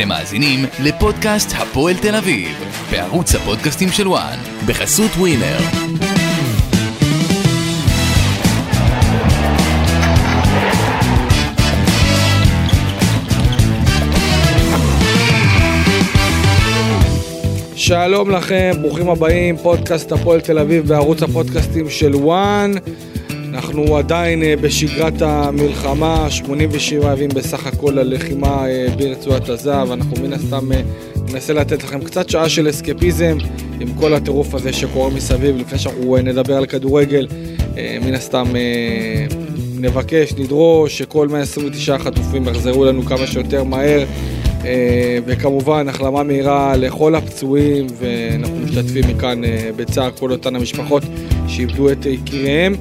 אתם מאזינים לפודקאסט הפועל תל אביב, בערוץ הפודקאסטים של וואן, בחסות ווינר. שלום לכם, ברוכים הבאים, פודקאסט הפועל תל אביב בערוץ הפודקאסטים של וואן. אנחנו עדיין אה, בשגרת המלחמה, 87 ימים בסך הכל הלחימה אה, ברצועת עזה, ואנחנו מן הסתם אה, ננסה לתת לכם קצת שעה של אסקפיזם עם כל הטירוף הזה שקורה מסביב, לפני שאנחנו נדבר על כדורגל, מן הסתם נבקש, נדרוש שכל 129 החטופים יחזרו לנו כמה שיותר מהר. וכמובן החלמה מהירה לכל הפצועים ואנחנו משתתפים מכאן בצער כל אותן המשפחות שאיבדו את יקיריהם.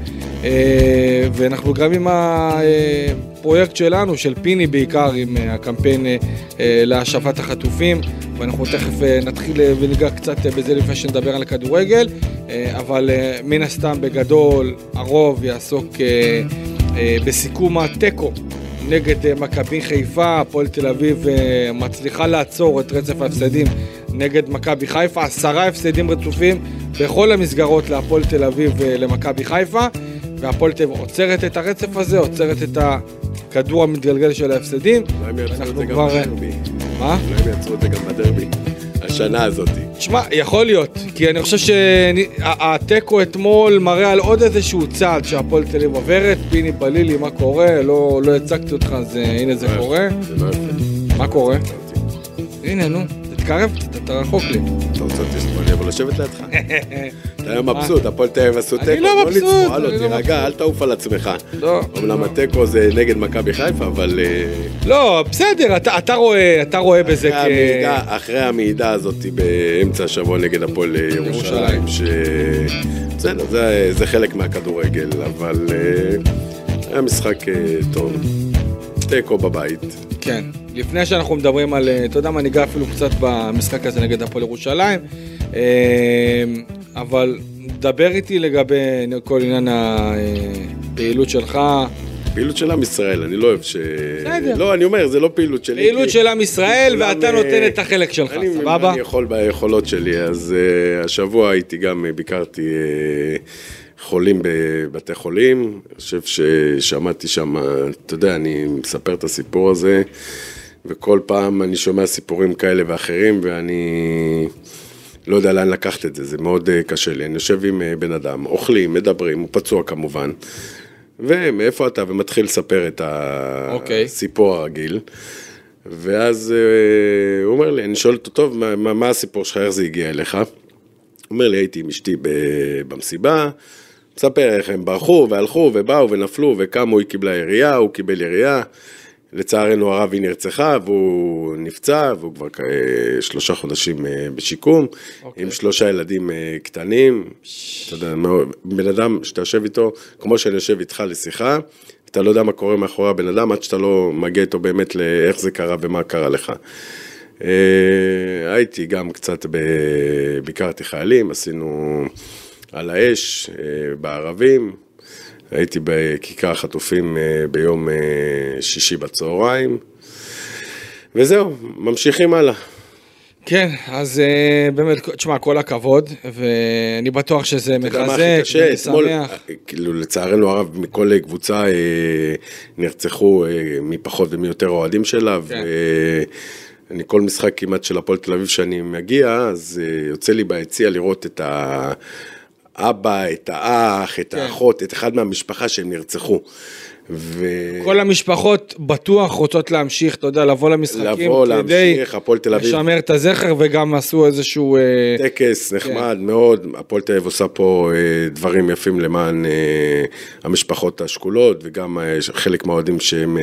אה, ואנחנו גם עם הפרויקט שלנו, של פיני בעיקר, עם אה, הקמפיין אה, להשבת החטופים, ואנחנו תכף נתחיל וניגע קצת בזה לפני שנדבר על הכדורגל, אבל מן הסתם בגדול הרוב יעסוק בסיכום התיקו נגד מכבי חיפה, הפועל תל אביב מצליחה לעצור את רצף ההפסדים נגד מכבי חיפה, עשרה הפסדים רצופים בכל המסגרות להפועל תל אביב ולמכבי חיפה. והפועל תל אביב עוצרת את הרצף הזה, עוצרת את הכדור המתגלגל של ההפסדים. אולי הם יעצרו את זה גם בדרבי. מה? אולי הם יעצרו את זה גם בדרבי. השנה הזאת. תשמע, יכול להיות, כי אני חושב שהתיקו אתמול מראה על עוד איזשהו צעד שהפועל תל אביב עוברת, פיני בלילי, מה קורה? לא, לא הצגתי אותך, אז הנה זה לא קורה. זה לא. מה קורה? הנה, נו. תתקרב קצת, אתה רחוק לי. אתה רוצה אותי שאני אבוא לשבת לידך? אתה היום מבסוט, הפועל תל אביב עשו תיקו. אני לא מבסוט. הלו, לא תירגע, אל תעוף על עצמך. לא. אומנם התיקו זה נגד מכבי חיפה, אבל... אה, לא, בסדר, אתה רואה, אתה רואה בזה כ... אחרי המעידה הזאת באמצע השבוע נגד הפועל ירושלים, ש... בסדר, זה חלק מהכדורגל, אבל אה, היה משחק אה, טוב. תיקו בבית. כן. לפני שאנחנו מדברים על, אה, אתה יודע מה, ניגע אפילו קצת במשחק הזה נגד הפועל ירושלים, אה, אבל דבר איתי לגבי כל עניין הפעילות שלך. פעילות של עם ישראל, אני לא אוהב ש... בסדר. לא, אני אומר, זה לא פעילות שלי. פעילות של עם ישראל, ואתה נותן את החלק שלך, סבבה? אני יכול ביכולות שלי, אז השבוע הייתי גם, ביקרתי חולים בבתי חולים, אני חושב ששמעתי שם, אתה יודע, אני מספר את הסיפור הזה. וכל פעם אני שומע סיפורים כאלה ואחרים, ואני לא יודע לאן לקחת את זה, זה מאוד אה, קשה לי. אני יושב עם אה, בן אדם, אוכלים, מדברים, הוא פצוע כמובן, ומאיפה אתה, ומתחיל לספר את אוקיי. הסיפור okay. הרגיל. ואז אה, הוא אומר לי, אני שואל אותו, טוב, מה, מה הסיפור שלך, איך זה הגיע אליך? הוא אומר לי, הייתי עם אשתי במסיבה, מספר איך הם ברחו והלכו ובאו ונפלו וקמו, היא קיבלה ירייה, הוא קיבל ירייה. לצערנו הרב היא נרצחה והוא נפצע והוא כבר שלושה חודשים אה, בשיקום okay. אוקיי. עם שלושה ילדים אה, קטנים. אתה יודע, בן אדם שאתה יושב איתו, כמו שאני יושב איתך לשיחה, אתה לא יודע מה קורה מאחורי הבן אדם עד שאתה לא מגיע איתו באמת לאיך זה קרה ומה קרה לך. אה, הייתי גם קצת, ביקרתי חיילים, עשינו על האש בערבים. הייתי בכיכר החטופים אה, ביום אה, שישי בצהריים, וזהו, ממשיכים הלאה. כן, אז אה, באמת, תשמע, כל הכבוד, ואני בטוח שזה מחזק, ואני שמח. כאילו, לצערנו הרב, מכל קבוצה נרצחו מפחות ומיותר אוהדים שלה, כן. ואני כל משחק כמעט של הפועל תל אביב שאני מגיע, אז יוצא לי ביציע לראות את ה... אבא, את האח, את כן. האחות, את אחד מהמשפחה שהם נרצחו. ו... כל המשפחות בטוח רוצות להמשיך, אתה יודע, לבוא למשחקים. לבוא, להמשיך, הפועל תל אביב. לשמר את הזכר וגם עשו איזשהו... אה, טקס נחמד כן. מאוד, הפועל תל אביב עושה פה אה, דברים יפים למען אה, המשפחות השכולות וגם חלק מהאוהדים שהם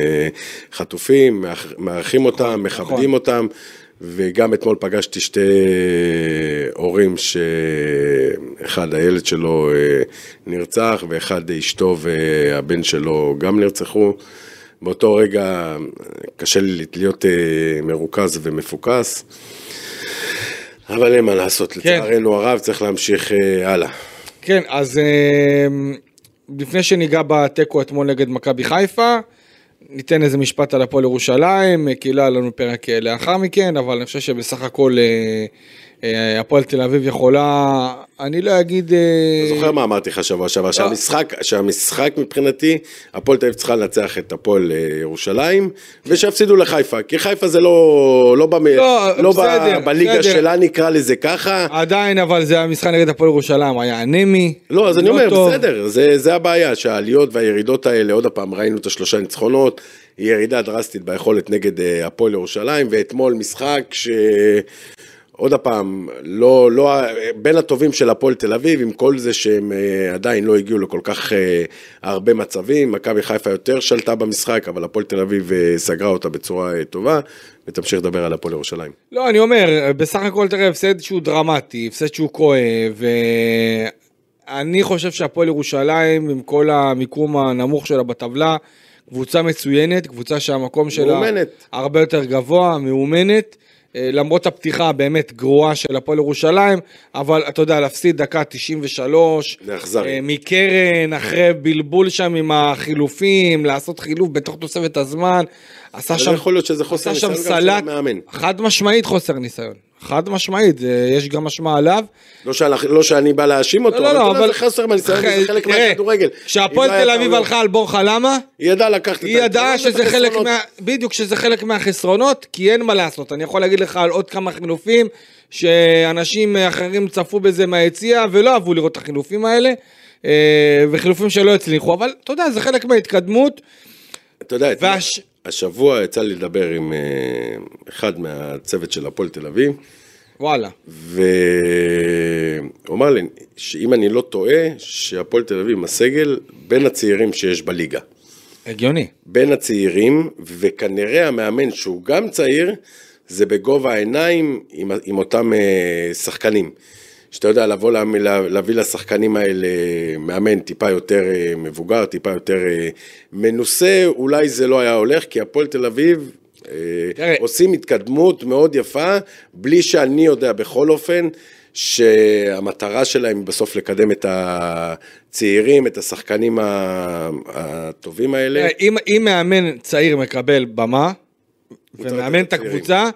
חטופים, מארחים אותם, נכון, מכבדים נכון. אותם. וגם אתמול פגשתי שתי הורים שאחד הילד שלו אה, נרצח ואחד אשתו והבן שלו גם נרצחו. באותו רגע קשה לי להיות אה, מרוכז ומפוקס, אבל אין מה לעשות, כן. לצערנו הרב צריך להמשיך אה, הלאה. כן, אז לפני שניגע בתיקו אתמול נגד מכבי חיפה, ניתן איזה משפט על הפועל ירושלים, לא היה לנו פרק אה, לאחר מכן, אבל אני חושב שבסך הכל אה, אה, הפועל תל אביב יכולה, אני לא אגיד... אה, אתה זוכר מה אמרתי לך שבוע שעבר? שהמשחק, שהמשחק מבחינתי, הפועל תל אביב צריכה לנצח את הפועל אה, ירושלים, ושיפסידו לחיפה, כי חיפה זה לא, לא, במ... לא, לא בסדר. בליגה בסדר. שלה נקרא לזה ככה. עדיין, אבל זה המשחק נגד הפועל ירושלים, היה אנמי. לא, אז אני לא אומר, טוב. בסדר, זה, זה הבעיה, שהעליות והירידות האלה, עוד פעם, ראינו את השלושה ניצחונות, ירידה דרסטית ביכולת נגד אה, הפועל ירושלים, ואתמול משחק ש... עוד פעם, לא, לא, בין הטובים של הפועל תל אביב, עם כל זה שהם אה, עדיין לא הגיעו לכל כך אה, הרבה מצבים, מכבי חיפה יותר שלטה במשחק, אבל הפועל תל אביב אה, סגרה אותה בצורה טובה, ותמשיך לדבר על הפועל ירושלים. לא, אני אומר, בסך הכל תראה, הפסד שהוא דרמטי, הפסד שהוא כואב, ואני חושב שהפועל ירושלים, עם כל המיקום הנמוך שלה בטבלה, קבוצה מצוינת, קבוצה שהמקום שלה מאומנת. הרבה יותר גבוה, מאומנת. אה, למרות הפתיחה הבאמת גרועה של הפועל ירושלים, אבל אתה יודע, להפסיד דקה 93, זה אכזרי. אה, מקרן, אחרי בלבול שם עם החילופים, לעשות חילוף בתוך תוספת הזמן, עשה שם, יכול להיות שזה חוסר ניסיון גם של המאמן. חד משמעית חוסר ניסיון, חד משמעית, זה- יש גם אשמה עליו. לא, שאני, לא שאני בא להאשים אותו, לא, אבל, לא, אתה יודע, אבל... זה חסר מהניסיון, זה חלק תראה, מהכדורגל. כשהפועל לא תל אביב הלכה על בורחה, למה? היא ידעה לקחת את היא ידעה שזה חלק. מה... בדיוק, שזה חלק מהחסרונות, כי אין מה לעשות. אני יכול להגיד לך על עוד כמה חילופים, שאנשים אחרים צפו בזה מהיציע, ולא אהבו לראות את החילופים האלה, אה, וחילופים שלא הצליחו, אבל אתה יודע, זה חלק מההתקדמות. אתה יודע, והש- השבוע יצא לי לדבר עם אה, אחד מהצוות של הפועל תל אביב, וואלה. והוא אמר לי שאם אני לא טועה, שהפועל תל אביב עם הסגל בין הצעירים שיש בליגה. הגיוני. בין הצעירים, וכנראה המאמן שהוא גם צעיר, זה בגובה העיניים עם, עם אותם אה, שחקנים. שאתה יודע, לבוא, לה, לה, להביא לשחקנים האלה מאמן טיפה יותר אה, מבוגר, טיפה יותר אה, מנוסה, אולי זה לא היה הולך, כי הפועל תל אביב אה, תראה. עושים התקדמות מאוד יפה, בלי שאני יודע בכל אופן. שהמטרה שלהם בסוף לקדם את הצעירים, את השחקנים הטובים האלה. תראה, אם, אם מאמן צעיר מקבל במה, ומאמן את. הקבוצה,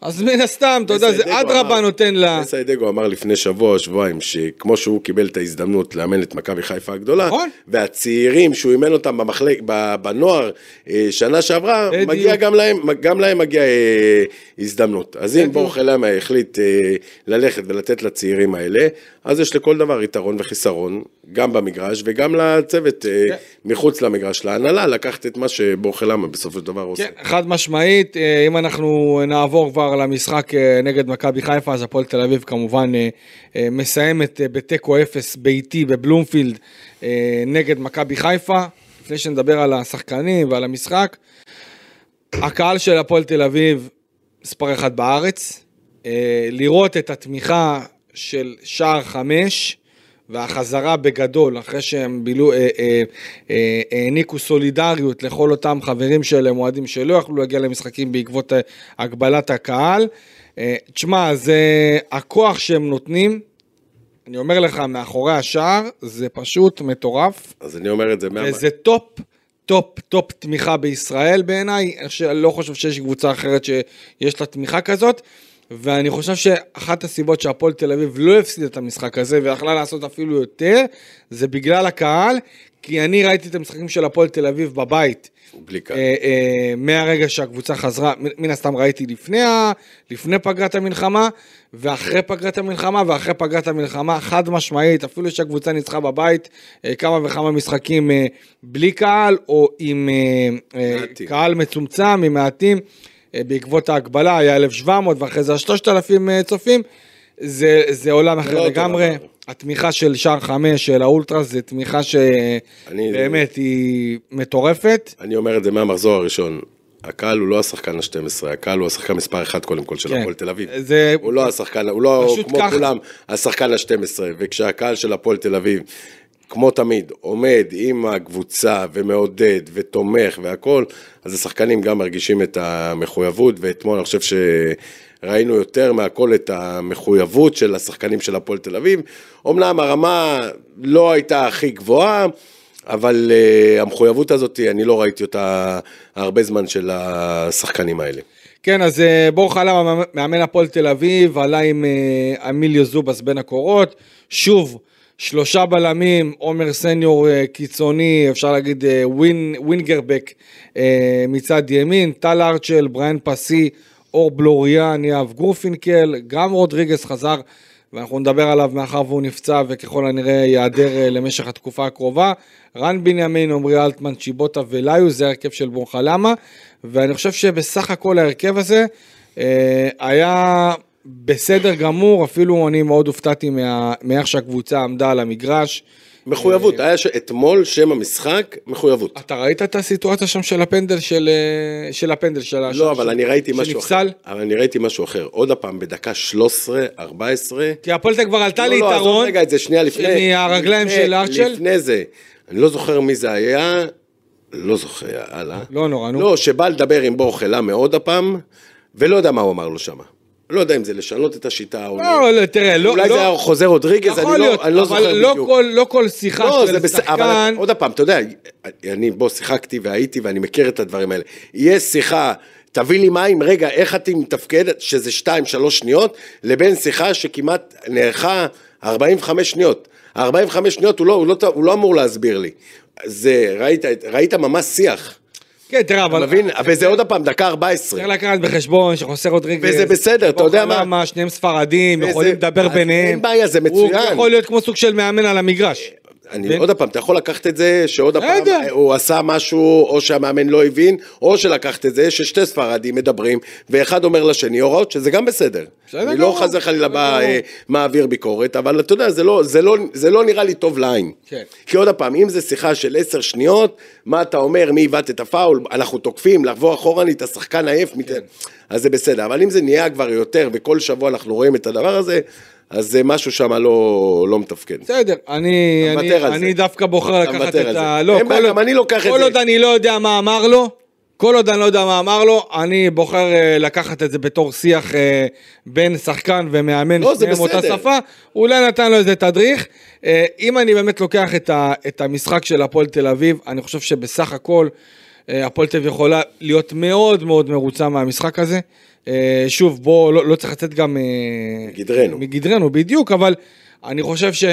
אז מן הסתם, אתה יודע, זה אדרבה נותן לה... מסיידגו אמר לפני שבוע שבועיים, שכמו שהוא קיבל את ההזדמנות לאמן את מכבי חיפה הגדולה, נכון. והצעירים שהוא אימן אותם במחלק, בנוער אה, שנה שעברה. מגיע גם להם, גם להם מגיע אה, הזדמנות. אז אם בדיוק. בורחה למה החליט אה, ללכת ולתת לצעירים האלה, אז יש לכל דבר יתרון וחיסרון, גם במגרש וגם לצוות אה, כן. מחוץ למגרש, להנהלה, לקחת את מה שבורחה למה בסופו של דבר עושה. כן, חד משמעית, אה, אם אנחנו נעבור כבר למשחק אה, נגד מכבי חיפה, אז הפועל תל אביב כמובן מסיימת בתיקו אפס ביתי בבלומפילד נגד מכבי חיפה. לפני שנדבר על השחקנים ועל המשחק, הקהל של הפועל תל אביב מספר אחד בארץ, לראות את התמיכה של שער חמש והחזרה בגדול, אחרי שהם בילו, אה, אה, אה, העניקו סולידריות לכל אותם חברים שלהם, אוהדים שלא יכלו להגיע למשחקים בעקבות אה, הגבלת הקהל. אה, תשמע, זה הכוח שהם נותנים, אני אומר לך, מאחורי השער, זה פשוט מטורף. אז אני אומר את זה מה... וזה top, top, top תמיכה בישראל בעיניי, אני לא חושב שיש קבוצה אחרת שיש לה תמיכה כזאת, ואני חושב שאחת הסיבות שהפועל תל אביב לא הפסידה את המשחק הזה, ויכלה לעשות אפילו יותר, זה בגלל הקהל, כי אני ראיתי את המשחקים של הפועל תל אביב בבית. בלי קהל. אה, אה, מהרגע שהקבוצה חזרה, מן- הסתם ראיתי לפני, ה- לפני פגרת המלחמה, ואחרי פגרת המלחמה, ואחרי פגרת המלחמה, חד משמעית, אפילו שהקבוצה ניצחה בבית, אה, כמה וכמה משחקים אה, בלי קהל, או עם אה, אה. קהל מצומצם, עם מעטים, בעקבות ההגבלה היה 1,700, ואחרי זה 3,000 אה, צופים, זה, זה עולם אחר לא לגמרי. התמיכה של שער חמש, של האולטרס, זה תמיכה אני- שבאמת היא מטורפת. אני אומר את זה מהמחזור הראשון. הקהל הוא לא השחקן ה-12, הקהל הוא השחקן מספר 1 קודם כל של כן. הפועל תל אביב. זה- הוא לא השחקן, הוא לא כמו ככה. כולם השחקן ה-12, וכשהקהל של הפועל תל אביב, כמו תמיד, עומד עם הקבוצה ומעודד ותומך והכל, אז השחקנים גם מרגישים את המחויבות, ואתמול אני חושב שראינו יותר מהכל את המחויבות של השחקנים של הפועל תל אביב. אמנם הרמה לא הייתה הכי גבוהה, אבל uh, המחויבות הזאת, אני לא ראיתי אותה הרבה זמן של השחקנים האלה. כן, אז אה, בור חלם, מאמן הפועל תל אביב, עלה עם אה, אמיליו זובס בין הקורות. שוב, שלושה בלמים, עומר סניור אה, קיצוני, אפשר להגיד ווין, ווינגרבק מצד ימין, טל ארצ'ל, בריין פסי, אור בלוריאן, יאב גרופינקל, גם רודריגס חזר, ואנחנו נדבר עליו מאחר והוא נפצע וככל הנראה ייעדר למשך התקופה הקרובה. רן בנימין, עמרי אלטמן, צ'יבוטה וליו, זה ההרכב של בור חלמה. ואני חושב שבסך הכל ההרכב הזה אה, היה בסדר גמור, אפילו אני מאוד הופתעתי מאיך שהקבוצה עמדה על המגרש. מחויבות, היה אתמול שם המשחק, מחויבות. אתה ראית את הסיטואציה שם של הפנדל של, אה, של הפנדל של לא, אבל אני ראיתי משהו אחר. אבל אני ראיתי משהו אחר. עוד פעם, בדקה 13, 14. כי הפועל כבר עלתה ליתרון. לא, לא, עזוב רגע את זה שנייה לפני. מהרגליים של ארצ'ל. לפני זה. אני לא זוכר מי זה היה, לא זוכר, הלאה. לא נורא, נו. לא, שבא לדבר עם בור חלם עוד הפעם, ולא יודע מה הוא אמר לו שם. לא יודע אם זה לשנות את השיטה או לא. לא, תראה, לא... אולי לא, זה היה חוזר רודריגז, אני, לא, אני לא זוכר לא בדיוק. כל, לא כל שיחה לא, של. שחקן... אבל עוד פעם, אתה יודע, אני בוא שיחקתי והייתי ואני מכיר את הדברים האלה. יש שיחה... תביא לי מים, רגע, איך את מתפקדת, שזה 2-3 שניות, לבין שיחה שכמעט נערכה 45 שניות. 45 שניות הוא לא, הוא לא, הוא לא אמור להסביר לי. זה, ראית, ראית ממש שיח. כן, תראה, אבל... אתה מבין? וזה עוד פעם, דקה 14. צריך לקחת בחשבון שחוסר עוד רגע... וזה בסדר, אתה יודע מה? שניהם ספרדים, יכולים לדבר ביניהם. אין בעיה, זה מצוין. הוא יכול להיות כמו סוג של מאמן על המגרש. אני, עוד פעם, אתה יכול לקחת את זה, שעוד פעם הוא עשה משהו, או שהמאמן לא הבין, או שלקחת את זה, ששתי ספרדים מדברים, ואחד אומר לשני הוראות, שזה גם בסדר. אני לא חס וחלילה בא, אה, מעביר ביקורת, אבל אתה יודע, זה לא, זה, לא, זה לא נראה לי טוב לעין. כן. כי עוד פעם, אם זה שיחה של עשר שניות, מה אתה אומר, מי עיוות את הפאול, אנחנו תוקפים, לחבור אחורנית, השחקן עייף, כן. אז זה בסדר. אבל אם זה נהיה כבר יותר, וכל שבוע אנחנו רואים את הדבר הזה, אז זה משהו שם לא, לא מתפקד. בסדר, אני, אני, אני דווקא בוחר לקחת את ה... לא, כל, גם אני לוקח את זה. כל עוד אני לא יודע מה אמר לו, כל עוד אני לא יודע מה אמר לו, אני בוחר uh, לקחת את זה בתור שיח uh, בין שחקן ומאמן לא, שניהם אותה שפה, אולי נתן לו איזה תדריך. Uh, אם אני באמת לוקח את, ה, את המשחק של הפועל תל אביב, אני חושב שבסך הכל הפועל תל אביב יכולה להיות מאוד מאוד מרוצה מהמשחק הזה. אה, שוב, בוא, לא, לא צריך לצאת גם... אה, מגדרנו. מגדרנו, בדיוק, אבל אני חושב ש...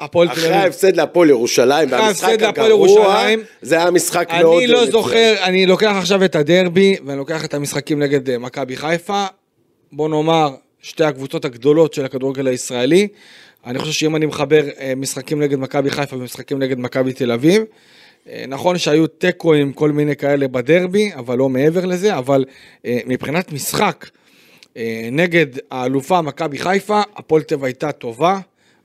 הפועל תל אביב. אחרי ההפסד להפועל ירושלים, והמשחק הגרוע, זה היה משחק מאוד... אני לא זוכר, אני לוקח עכשיו את הדרבי, ואני לוקח את המשחקים נגד אה, מכבי חיפה, בוא נאמר, שתי הקבוצות הגדולות של הכדורגל הישראלי. אני חושב שאם אני מחבר משחקים נגד מכבי חיפה ומשחקים נגד מכבי תל אביב, אה, נכון שהיו תיקואים כל מיני כאלה בדרבי, אבל לא מעבר לזה, אבל אה, מבחינת משחק אה, נגד האלופה מכבי חיפה, הפועל טבע הייתה טובה.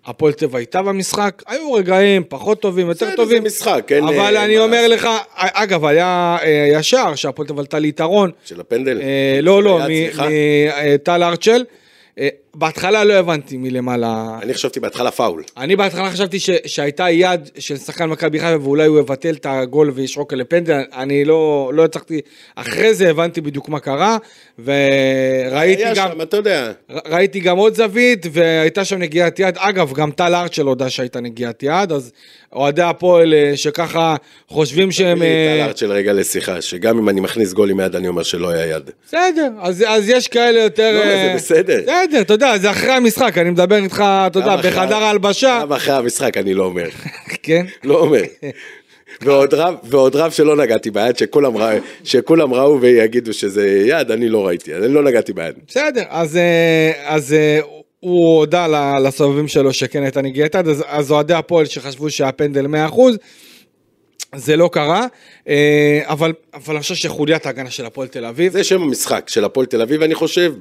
הפועל טבע הייתה במשחק, היו רגעים פחות טובים, יותר טובים. זה משחק, כן. אבל אני אומר לך, אגב, היה, שער שהפועל טבע עלתה ליתרון. של הפנדל? לא, לא, מטל ארצ'ל. אה, בהתחלה לא הבנתי מלמעלה. אני חשבתי בהתחלה פאול. אני בהתחלה חשבתי ש, שהייתה יד של שחקן מכבי חיפה ואולי הוא יבטל את הגול וישרוק לפנדל, אני לא, לא הצלחתי, אחרי זה הבנתי בדיוק מה קרה, וראיתי גם, שם, אתה יודע. ראיתי גם עוד זווית, והייתה שם נגיעת יד, אגב, גם טל ארצ'ל הודה שהייתה נגיעת יד, אז אוהדי הפועל אה, שככה חושבים שהם... תביא לי את הלארט רגע לשיחה, שגם אם אני מכניס גול עם יד אני אומר שלא היה יד. בסדר, אז, אז יש כאלה יותר... לא, זה אה, בסדר. בסדר, אתה יודע, זה אחרי המשחק, אני מדבר איתך, אתה יודע, בחדר ההלבשה. גם אחרי המשחק אני לא אומר. כן? לא אומר. ועוד רב, ועוד רב שלא נגעתי ביד, שכולם, רא, שכולם ראו ויגידו שזה יד, אני לא ראיתי, אני לא נגעתי ביד. בסדר, אז, אה, אז הוא הודה לסובבים שלו שכן הייתה נגיעת יד, אז אוהדי הפועל שחשבו שהפנדל 100%, זה לא קרה, אה, אבל, אבל אני חושב שחוליית ההגנה של הפועל תל אביב... זה שם המשחק של הפועל תל אביב, אני חושב,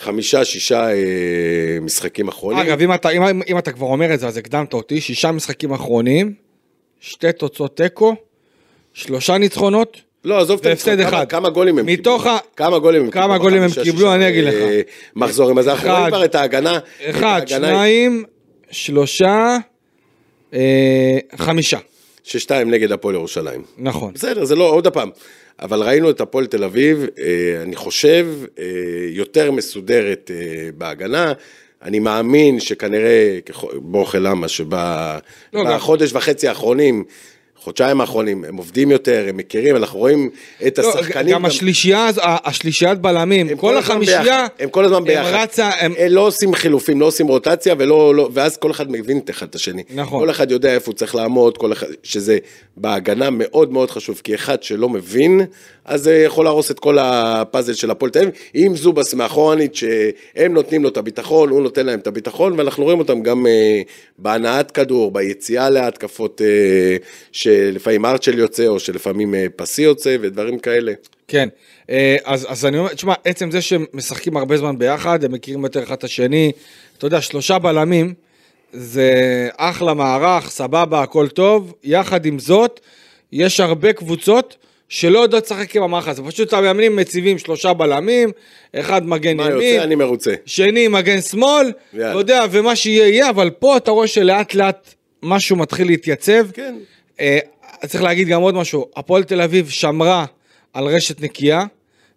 בחמישה, שישה אה, משחקים אחרונים. אגב, אם אתה, אם, אם אתה כבר אומר את זה, אז הקדמת אותי, שישה משחקים אחרונים, שתי תוצאות תיקו, שלושה ניצחונות, לא, עזוב את המשחק, כמה, כמה גולים הם מתוך קיבלו? כמה גולים הם קיבלו? כמה גולים הם קיבלו, אני אגיד לך. אה, מחזורים, אז אנחנו רואים כבר את ההגנה. אחד, שניים, שלושה, אה, חמישה. ששתיים נגד הפועל ירושלים. נכון. בסדר, זה לא, עוד פעם. אבל ראינו את הפועל תל אביב, אה, אני חושב, יותר מסודרת בהגנה. אני מאמין שכנראה, בורחה למה, לא, שבחודש וחצי האחרונים, חודשיים האחרונים, הם עובדים יותר, הם מכירים, אנחנו רואים את לא, השחקנים. גם השלישייה, הזו- ה- השלישיית בלמים, כל הזמן החמישייה, הם כל הזמן ביחד. הם רצה, הם... הם לא עושים חילופים, לא עושים רוטציה, ולא, לא, ואז כל אחד מבין את אחד את השני. נכון. כל אחד יודע איפה הוא צריך לעמוד, כל אחד, שזה בהגנה מאוד מאוד חשוב, כי אחד שלא מבין, אז זה יכול להרוס את כל הפאזל של הפועל תל אביב. אם זובס מאחורנית, שהם נותנים לו את הביטחון, הוא נותן להם את הביטחון, ואנחנו רואים אותם גם אה, בהנעת כדור, ביציאה להתקפות, אה, שלפעמים ארצ'ל יוצא, או שלפעמים אה, פסי יוצא, ודברים כאלה. כן, אה, אז, אז אני אומר, תשמע, עצם זה שהם משחקים הרבה זמן ביחד, הם מכירים יותר אחד את השני, אתה יודע, שלושה בלמים, זה אחלה מערך, סבבה, הכל טוב, יחד עם זאת, יש הרבה קבוצות שלא יודעות לשחק עם המערך הזה, פשוט המאמנים מציבים שלושה בלמים, אחד מגן מה ימין, יוצא, אני מרוצה. שני מגן שמאל, יאללה. אתה יודע, ומה שיהיה יהיה, אבל פה אתה רואה שלאט לאט משהו מתחיל להתייצב. כן. אה, צריך להגיד גם עוד משהו, הפועל תל אביב שמרה על רשת נקייה,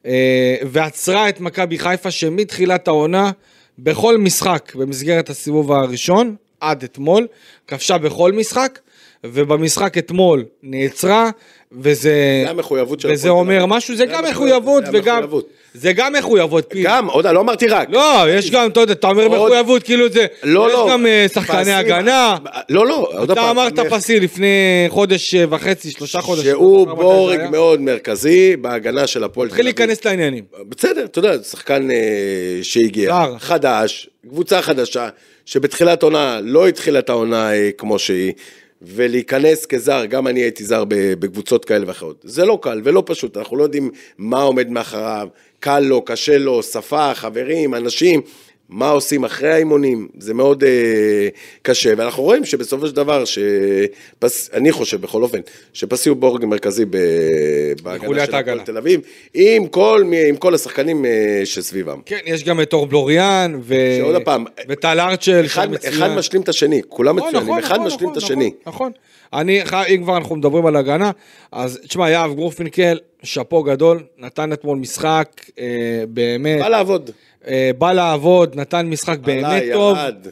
אה, ועצרה את מכבי חיפה שמתחילת העונה, בכל משחק במסגרת הסיבוב הראשון, עד אתמול, כבשה בכל משחק, ובמשחק אתמול נעצרה, וזה... זה המחויבות של וזה אומר. משהו, זה זה גם מחויבות, זה וגם... המחויבות. זה גם מחויבות. גם, עוד, לא אמרתי רק. לא, יש גם, אתה יודע, אתה אומר מחויבות, כאילו זה... לא, יש לא. גם אה, שחקני הגנה. לא, לא, עוד אתה פעם. אמרת המח- פסי לפני חודש אה, וחצי, שלושה חודשים. שהוא לא בורג. מאוד מרכזי בהגנה של הפועל תל התחיל אביב. להיכנס לעניינים. בסדר, אתה יודע, שחקן אה, שהגיע. חדש, קבוצה חדשה, שבתחילת עונה לא התחילה את העונה כמו שהיא, ולהיכנס כזר, גם אני הייתי זר בקבוצות כאלה ואחרות. זה לא קל ולא פשוט, אנחנו לא יודעים מה עומד מאחריו, קל לו, קשה לו, שפה, חברים, אנשים. מה עושים אחרי האימונים, זה מאוד אה, קשה, ואנחנו רואים שבסופו של דבר, שפס, אני חושב בכל אופן, שפסי הוא בורג מרכזי ב, בהגנה של הפועל. תל אביב, עם כל, מי- עם כל השחקנים אה, שסביבם. כן, יש גם את אור בלוריאן, ו... שעוד פעם, וטל ארצ'ל, אחד. אחד משלים את השני, כולם נכון, מצוינים, נכון, אחד נכון, משלים את נכון, השני. נכון. אני, אם כבר אנחנו מדברים על הגנה, אז תשמע, יהב גורפינקל, שאפו גדול, נתן אתמול משחק, אה, באמת, בא לעבוד. אה, בא לעבוד, נתן משחק באמת עלה, טוב. ירד.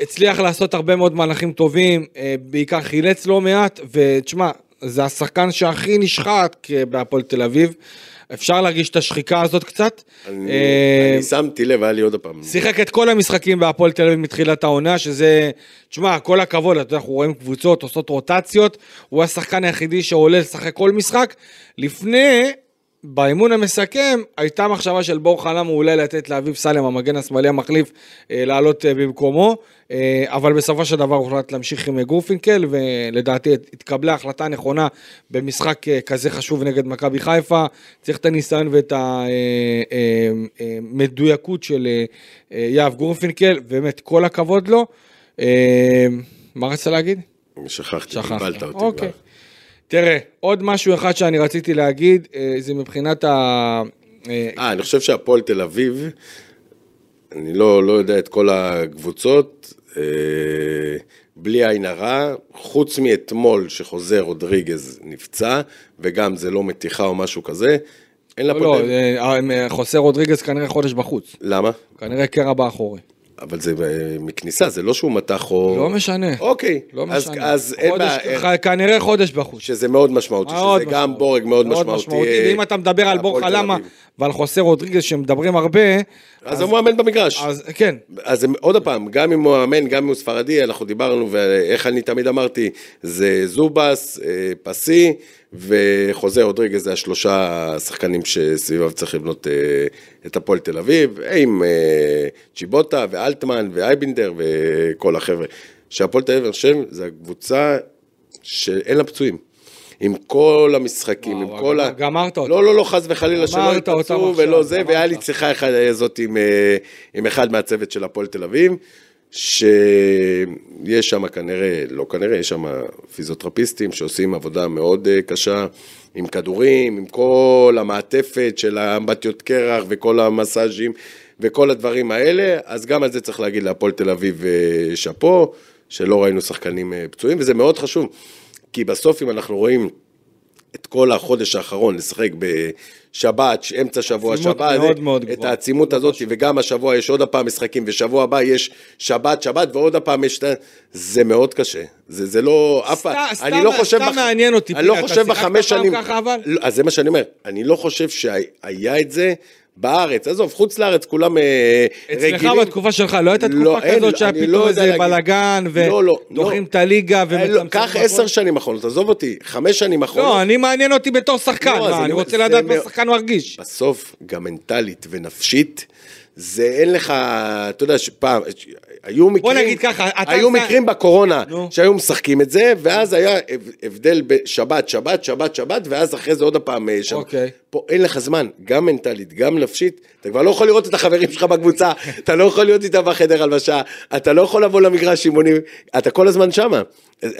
הצליח לעשות הרבה מאוד מהלכים טובים, אה, בעיקר חילץ לא מעט, ותשמע, זה השחקן שהכי נשחק אה, בהפועל תל אביב. אפשר להרגיש את השחיקה הזאת קצת. אני, אה, אני שמתי לב, היה לי עוד פעם. שיחק את כל המשחקים בהפועל תל אביב מתחילת העונה, שזה, תשמע, כל הכבוד, אתה יודע, אנחנו רואים קבוצות עושות רוטציות, הוא השחקן היחידי שעולה לשחק כל משחק. לפני, באימון המסכם, הייתה מחשבה של בור חלם אולי לתת לאביב סלם, המגן השמאלי המחליף, אה, לעלות אה, במקומו, אה, אבל בסופו של דבר הוחלט להמשיך עם גורפינקל, ולדעתי התקבלה החלטה נכונה במשחק כזה חשוב נגד מכבי חיפה. צריך את הניסיון ואת המדויקות של יהב גורפינקל, באמת כל הכבוד לו. מה רצית להגיד? שכחתי, שכחת. קיבלת אותי אוקיי. כבר. תראה, עוד משהו אחד שאני רציתי להגיד, אה, זה מבחינת ה... אה, אה, אני חושב שהפועל תל אביב, אני לא, לא יודע את כל הקבוצות, אה, בלי עין הרע, חוץ מאתמול שחוזר רודריגז נפצע, וגם זה לא מתיחה או משהו כזה, אין לא, לפועל לא. אה, אה, חוסה רודריגז כנראה חודש בחוץ. למה? כנראה קרע באחורי. אבל זה אה, מכניסה, זה לא שהוא מתח או... לא משנה. אוקיי, לא אז, משנה. אז אין בעיה, ח- כנראה חודש בחוץ. שזה מאוד משמעותי, מאוד שזה גם משמעותי. בורג מאוד משמעותי. אה, ואם אתה מדבר על בור חלמה. ועל חוסה רודריגז שמדברים הרבה, אז הוא מאמן במגרש. אז כן, אז עוד פעם, גם אם הוא מאמן, גם אם הוא ספרדי, אנחנו דיברנו, ואיך אני תמיד אמרתי, זה זובס, אה, פסי, וחוזה רודריגז, זה השלושה שחקנים שסביביו צריך לבנות אה, את הפועל תל אביב, עם אה, צ'יבוטה ואלטמן ואייבינדר וכל החבר'ה. שהפועל תל אביב, אני חושב, זה הקבוצה שאין לה פצועים. עם כל המשחקים, וואו, עם כל ה... גמרת אותם. לא, לא, לא, חס וחלילה שלא גמרת יתפצעו ולא זה, גמרת. והיה לי שיחה אחת הזאת עם, אה, עם אחד מהצוות של הפועל תל אביב, שיש שם כנראה, לא כנראה, יש שם פיזיותרפיסטים שעושים עבודה מאוד אה, קשה, עם כדורים, עם כל המעטפת של האמבטיות קרח וכל המסאז'ים וכל הדברים האלה, אז גם על זה צריך להגיד להפועל תל אביב אה, שאפו, שלא ראינו שחקנים אה, פצועים, וזה מאוד חשוב, כי בסוף אם אנחנו רואים... את כל החודש האחרון לשחק בשבת, אמצע שבוע, שבת, מאוד זה- מאוד את. העצימות הזאת, וגם השבוע יש עוד הפעם משחקים, ושבוע הבא יש שבת, שבת, ועוד הפעם יש... זה מאוד קשה. זה, זה לא... אף פעם... אני לא חושב... סתם מעניין אותי, אני לא חושב בחמש שנים... ככה, אבל? לא, אז זה מה שאני אומר. אני לא חושב שהיה את זה בארץ. עזוב, חוץ לארץ כולם אה, אצלך רגילים. בתקופה שלך לא הייתה לא, תקופה אין, כזאת שהיה פתאום לא איזה. בלאגן לא, לא, ודוחים לא. את הליגה אה, לא, ומצמצמים קח? עשר שנים אחרונות, עזוב אותי, חמש שנים אחרונות. לא, אני מעניין אותי בתור שחקן, לא, מה, אני אני רוצה לדעת מה שחקן מרגיש. בסוף, גם מנטלית ונפשית, זה אין לך, אתה יודע, שפעם, היו מקרים, נגיד ככה, אתה- היו אתה- מקרים בקורונה, נו. שהיו משחקים את זה, ואז היה הב- הבדל בשבת, שבת, שבת, שבת, ואז אחרי זה עוד פעם אה, שבת. אוקיי. פה אין לך זמן, גם מנטלית, גם נפשית, אתה כבר לא יכול לראות את החברים שלך בקבוצה, אתה לא יכול להיות איתם בחדר הלבשה, אתה לא יכול לבוא למגרש אימונים, אתה כל הזמן שמה.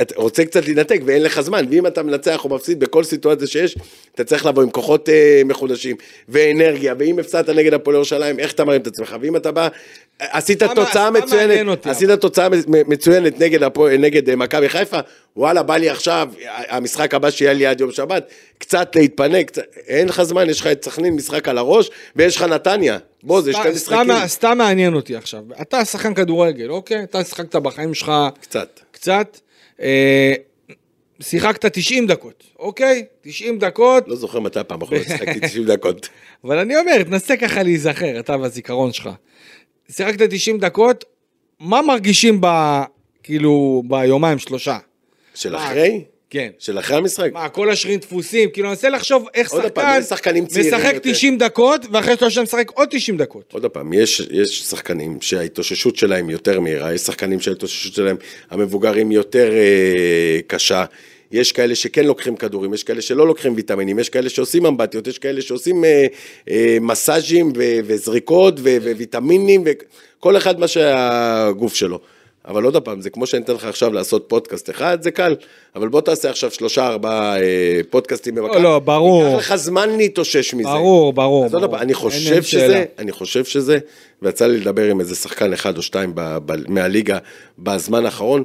אתה רוצה קצת להינתק ואין לך זמן, ואם אתה מנצח או מפסיד בכל סיטואציה שיש, אתה צריך לבוא עם כוחות אה, מחודשים ואנרגיה, ואם הפסדת נגד הפועל ירושלים, איך אתה מרים את עצמך, ואם אתה בא, עשית תוצאה מצוינת, עשית תוצאה מצוינת נגד נגד אה, מכבי חיפה, וואלה, בא לי עכשיו, המשחק הבא שיהיה לי עד יום שבת, קצת להתפנק, קצת, אין לך זמן, יש לך את סכנין משחק על הראש, ויש לך נתניה. בוא, זה שתי משחקים. סתם- סתם מעניין אותי עכשיו. אתה שחקן כדורגל, אוקיי? אתה שיחקת בחיים שלך קצת. קצת. אה, שיחקת 90 דקות, אוקיי? 90 דקות, לא זוכר מתי הפעם האחרונה שיחקתי 90 דקות. אבל אני אומר, תנסה ככה להיזכר, אתה והזיכרון שלך. שיחקת 90 דקות, מה מרגישים ב... כאילו, ביומיים שלושה? של? אחרי? כן. של אחרי המשחק? מה, כל השרירים דפוסים? כאילו, אני מנסה לחשוב איך עוד שחקן פעם, יש שחקנים צעירים משחק יותר. 90 דקות, ואחרי שלושה משחק עוד 90 דקות. עוד פעם, יש, יש שחקנים שההתאוששות שלהם יותר מהירה, יש שחקנים שההתאוששות שלהם, המבוגרים יותר אה, קשה. יש כאלה שכן לוקחים כדורים, יש כאלה שלא לוקחים ויטמינים, יש כאלה שעושים אמבטיות, יש כאלה שעושים אה, אה, מסאז'ים ו- וזריקות ו- וויטמינים, וכל אחד מה שהגוף שלו. אבל עוד פעם, זה כמו שאני אתן לך עכשיו לעשות פודקאסט אחד, זה קל, אבל בוא תעשה עכשיו שלושה ארבעה אה, פודקאסטים במכבי. לא, ברור. ייקח לך זמן להתאושש מזה. ברור, ברור, אז עוד. פעם, אני חושב שזה, שאלה. אני חושב שזה, ויצא לי לדבר עם איזה שחקן אחד או שתיים ב, ב, מהליגה בזמן האחרון,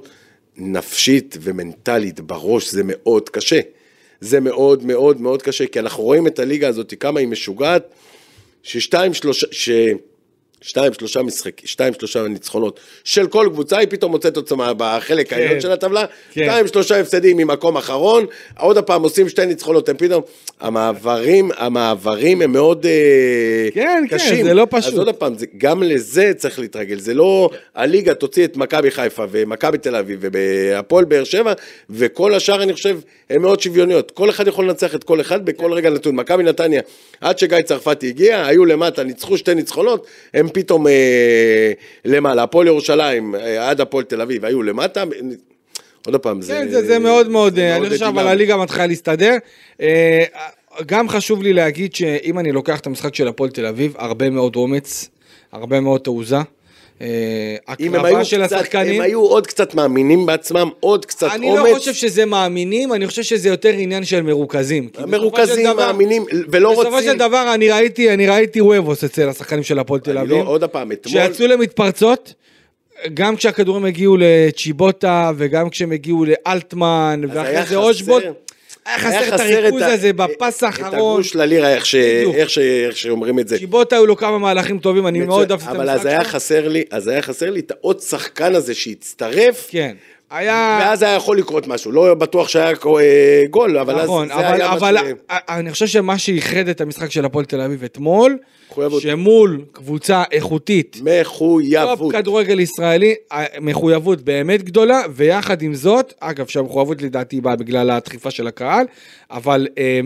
נפשית ומנטלית בראש זה מאוד קשה. זה מאוד מאוד מאוד קשה, כי אנחנו רואים את הליגה הזאת, כמה היא משוגעת, ששתיים, שלושה, ש... שתיים, שלושה משחק, שתיים, שלושה ניצחונות של כל קבוצה, היא פתאום מוצאת עצמה בחלק העליון של הטבלה, כן. שתיים, שלושה הפסדים ממקום אחרון, עוד הפעם עושים שתי ניצחונות, הם פתאום, המעברים, המעברים הם מאוד אה, כן, כן, קשים. זה לא פשוט. אז עוד פעם, זה, גם לזה צריך להתרגל, זה לא הליגה תוציא את מכבי חיפה ומכבי תל אביב והפועל באר שבע, וכל השאר אני חושב, הן מאוד שוויוניות. כל אחד יכול לנצח את כל אחד בכל רגע נתון. מכבי נתניה, עד שגיא צרפתי הגיע, היו למטה, ניצחו שתי ניצחונות, הם פתאום אה, למעלה. הפועל ירושלים, אה, עד הפועל תל אביב, היו למטה. עוד פעם, זה... כן, זה, זה מאוד מאוד, זה אני חושב אבל. הליגה מתחילה להסתדר. אה, גם חשוב לי להגיד שאם אני לוקח את המשחק של הפועל תל אביב, הרבה מאוד אומץ, הרבה מאוד תעוזה. אה, הקרבה של קצת, השחקנים. הם היו עוד קצת מאמינים בעצמם, עוד קצת אני אומץ. לא חושב שזה מאמינים, אני חושב שזה יותר עניין של מרוכזים. בסופו מרוכזים, דבר- מאמינים, ולא רוצים. בסופו של דבר אני ראיתי, אני ראיתי וובוס אצל השחקנים של הפועל תל אני אביב. לא, עוד פעם, אתמול... שיצאו למתפרצות, גם כשהכדורים הגיעו לצ'יבוטה וגם כשהם הגיעו לאלטמן, ואחרי זה אושבוט, היה חסר את הריכוז הזה בפס האחרון. את הגוש ללירה, איך, שאומרים את זה. צ'יבוטה היו לו כמה מהלכים טובים, אני מאוד אהבתי את אבל המשחק שלו. לי, אז היה חסר לי את העוד שחקן הזה שהצטרף, כן. היה... ואז היה יכול לקרות משהו. לא בטוח שהיה אה, גול, אבל נכון, אז זה אבל, היה אבל מה ש... אני חושב שמה שאיחד את המשחק של הפועל תל אביב אתמול, מחויבות. שמול קבוצה איכותית, top מחויבות. כדורגל ישראלי, מחויבות באמת גדולה, ויחד עם זאת, אגב שהמחויבות לדעתי באה בגלל הדחיפה של הקהל, אבל אה,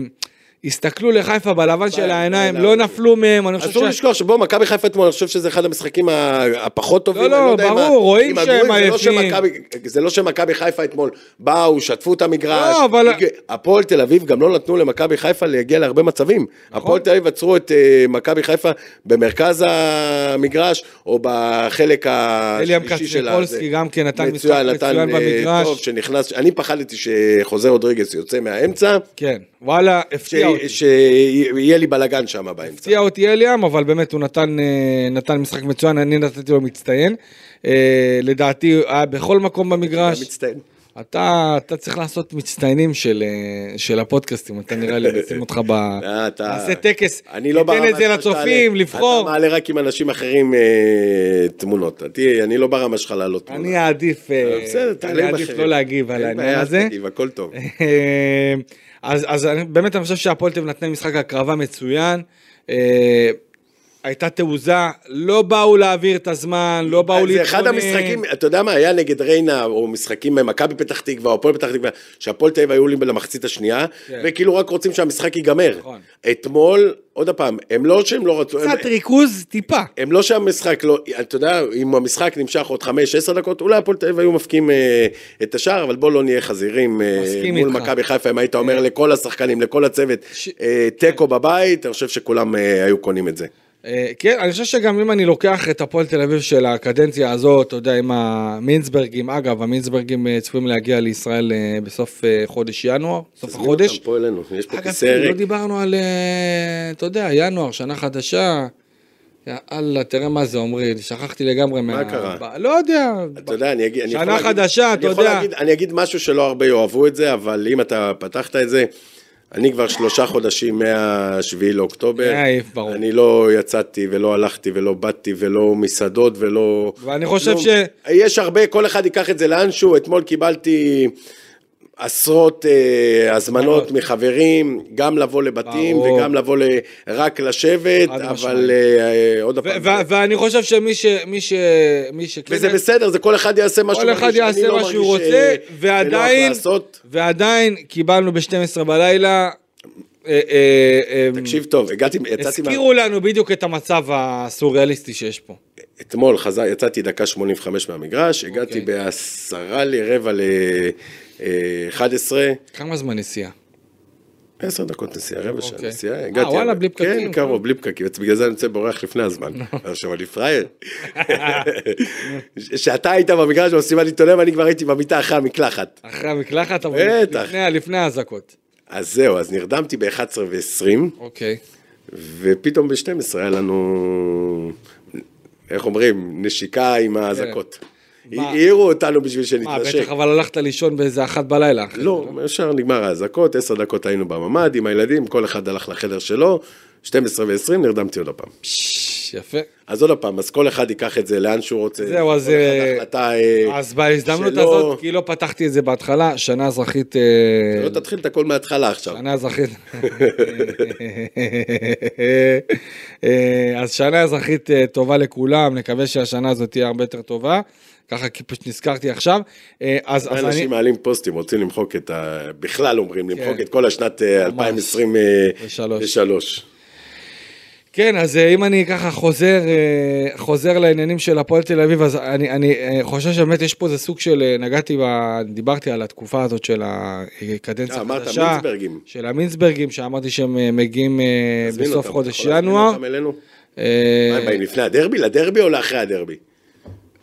הסתכלו לחיפה בלבן של העיניים, לא נפלו מהם, אני אסור חושב ש... לשכוח שבוא, מכבי חיפה אתמול, אני חושב שזה אחד המשחקים ה- הפחות טובים. לא, לא, ה- ברור, רואים שהם לא עייפים. זה לא שמכבי חיפה אתמול באו, שטפו את המגרש. לא, אבל- הפועל תל אביב גם לא נתנו למכבי חיפה להגיע להרבה מצבים. נכון. הפועל תל אביב עצרו את אה, מכבי חיפה במרכז המגרש, או בחלק אליאם השלישי של קצניקולסקי גם כן נתן משחק מצוין, אה, במגרש. טוב, שנכנס, אני פחדתי שחוזה רודריגס יוצא מהאמצע, כן, וואלה, הפתיע אותי. שיהיה לי בלאגן שם באמצע. הפתיע אותי אליאם, אבל באמת הוא נתן, אה, נתן משחק מצוין, אני נתתי לו מצטיין. אה, לדעתי, היה בכל מקום במגרש. מצטיין. אתה, אתה צריך לעשות מצטיינים של, אה, של הפודקאסטים, אתה נראה לי, נשים אותך ב... אתה- נעשה טקס, אני לא את זה לצופים. לבחור. אתה מעלה רק עם אנשים אחרים אה, תמונות. תהיה, אני לא ברמה שלך לעלות תמונה. אני אעדיף, בסדר, תעלה אני עם אחרים. לא להגיב על אין העניין בעיה, הזה. תגיב, הכל טוב. אה, אז, אז אני, באמת אני חושב שהפועל תל אביב נתנה משחק הקרבה מצוין. הייתה תעוזה, לא באו להעביר את הזמן, לא באו זה אחד להתכונן. המשחקים, אתה יודע מה, היה נגד ריינה, או משחקים מכבי פתח תקווה, או הפועל פתח תקווה, שהפועל תל אביב היו עולים למחצית השנייה, כן. וכאילו רק רוצים שהמשחק ייגמר. נכון. אתמול, עוד פעם, הם לא שהם לא רצו, הם- קצת ריכוז, טיפה. הם לא שהמשחק לא, אתה יודע, אם המשחק נמשך עוד חמש, עשר דקות, אולי הפועל תל אביב היו מפקיעים אה, את השער, אבל בוא לא נהיה חזירים אה, מול. מכבי חיפה, אם היית אומר לכל השחקנים, לכל הצוות, ש- אה, תיקו בבית, אני חושב שכולם אה, היו קונים את זה. אה, כן, אני חושב שגם אם אני לוקח את הפועל תל אביב של הקדנציה הזאת, אתה יודע, עם המינסברגים, אגב, המינסברגים אה, צפויים להגיע לישראל אה, בסוף חודש ינואר, סוף תזמין החודש. אותם פה אלינו, יש פה אגב, כיסא לא ריק. דיברנו על, אתה יודע, ינואר, שנה חדשה. יאללה, תראה מה זה עמרי, שכחתי לגמרי מה... קרה? ב- לא יודע. אתה יודע, אני אגיד... שנה יכול להגיד- חדשה, אני אתה יכול יודע. להגיד- אני אגיד משהו שלא הרבה יאהבו את זה, אבל אם אתה פתחת את זה, אני כבר שלושה חודשים מה-7 לאוקטובר. מעיף, ברור. אני לא יצאתי ולא הלכתי ולא באתי ולא מסעדות ולא... ואני חושב לא- ש- יש הרבה, כל אחד ייקח את זה לאנשהו. אתמול קיבלתי עשרות אה, הזמנות מחברים, גם לבוא לבתים ברור. וגם לבוא ל... רק לשבת, אבל. אה, עוד פעם. ואני חושב שמי ש... מי ש... מי שכן... וזה בסדר, זה כל אחד יעשה מה שהוא כל אחד מרגיש. יעשה לא מה שהוא מרגיש, רוצה, אה, ועדיין. ועדיין קיבלנו ב-12 בלילה, אה, אה, תקשיב טוב, הגעתי, יצאתי, מה- הזכירו לנו בדיוק את המצב הסוריאליסטי שיש פה. אתמול חזר, יצאתי דקה 85 מהמגרש, הגעתי אוקיי. בעשרה לרבע ל-11, כמה זמן נסיעה? עשר דקות נסיעה, רבע שעה אוקיי. נסיעה, אה, הגעתי. וואלה, בלי פקקים, כן, קרוב, בלי פקקים, בגלל זה אני יוצא בורח לפני הזמן. עכשיו אני פראייר. כשאתה היית במגרש במסיבת עיתונאים, אני כבר הייתי במיטה אחרי המקלחת. אחרי המקלחת, אבל בטח. לפני- לפני האזעקות. אז זהו, אז נרדמתי ב-11 ו-20, אוקיי. ופתאום ב-12 היה לנו, איך אומרים, נשיקה עם האזעקות. מה? העירו אותנו בשביל מה, שנתנשק. בטח אבל הלכת לישון באיזה אחת בלילה. אחרי לא, ישר נגמר האזעקות, עשר דקות היינו בממ"ד עם הילדים, כל אחד הלך לחדר שלו, 12 ו-20 נרדמתי עוד הפעם. יפה. אז עוד הפעם, אז כל אחד ייקח את זה לאן שהוא רוצה. זהו, אז, אה, החלטה, אה, אז בהזדמנות הזאת, כי לא פתחתי את זה בהתחלה, שנה אזרחית... אה, לא תתחיל את הכל מההתחלה עכשיו. שנה אזרחית. אז שנה אזרחית טובה לכולם, נקווה שהשנה הזאת תהיה הרבה יותר טובה. ככה כי פשוט נזכרתי עכשיו. אה, אז, אז אני... אנשים מעלים פוסטים, רוצים למחוק את ה... בכלל אומרים, למחוק כן. את כל השנת אה, ממש. 2023. כן, אז אה, אם אני ככה חוזר, אה, חוזר לעניינים של הפועל תל אביב, אז אני, אני אה, חושב שבאמת יש פה איזה סוג של, אה, נגעתי, ב, דיברתי על התקופה הזאת של הקדנציה אה, אמרת החדשה. מינסברגים. של המינסברגים, שאמרתי שהם אה, מגיעים אה, בסוף אותם, חודש יכול להזמין ינואר. אותם אלינו? אה, מה הם באים לפני הדרבי? לדרבי או לאחרי הדרבי?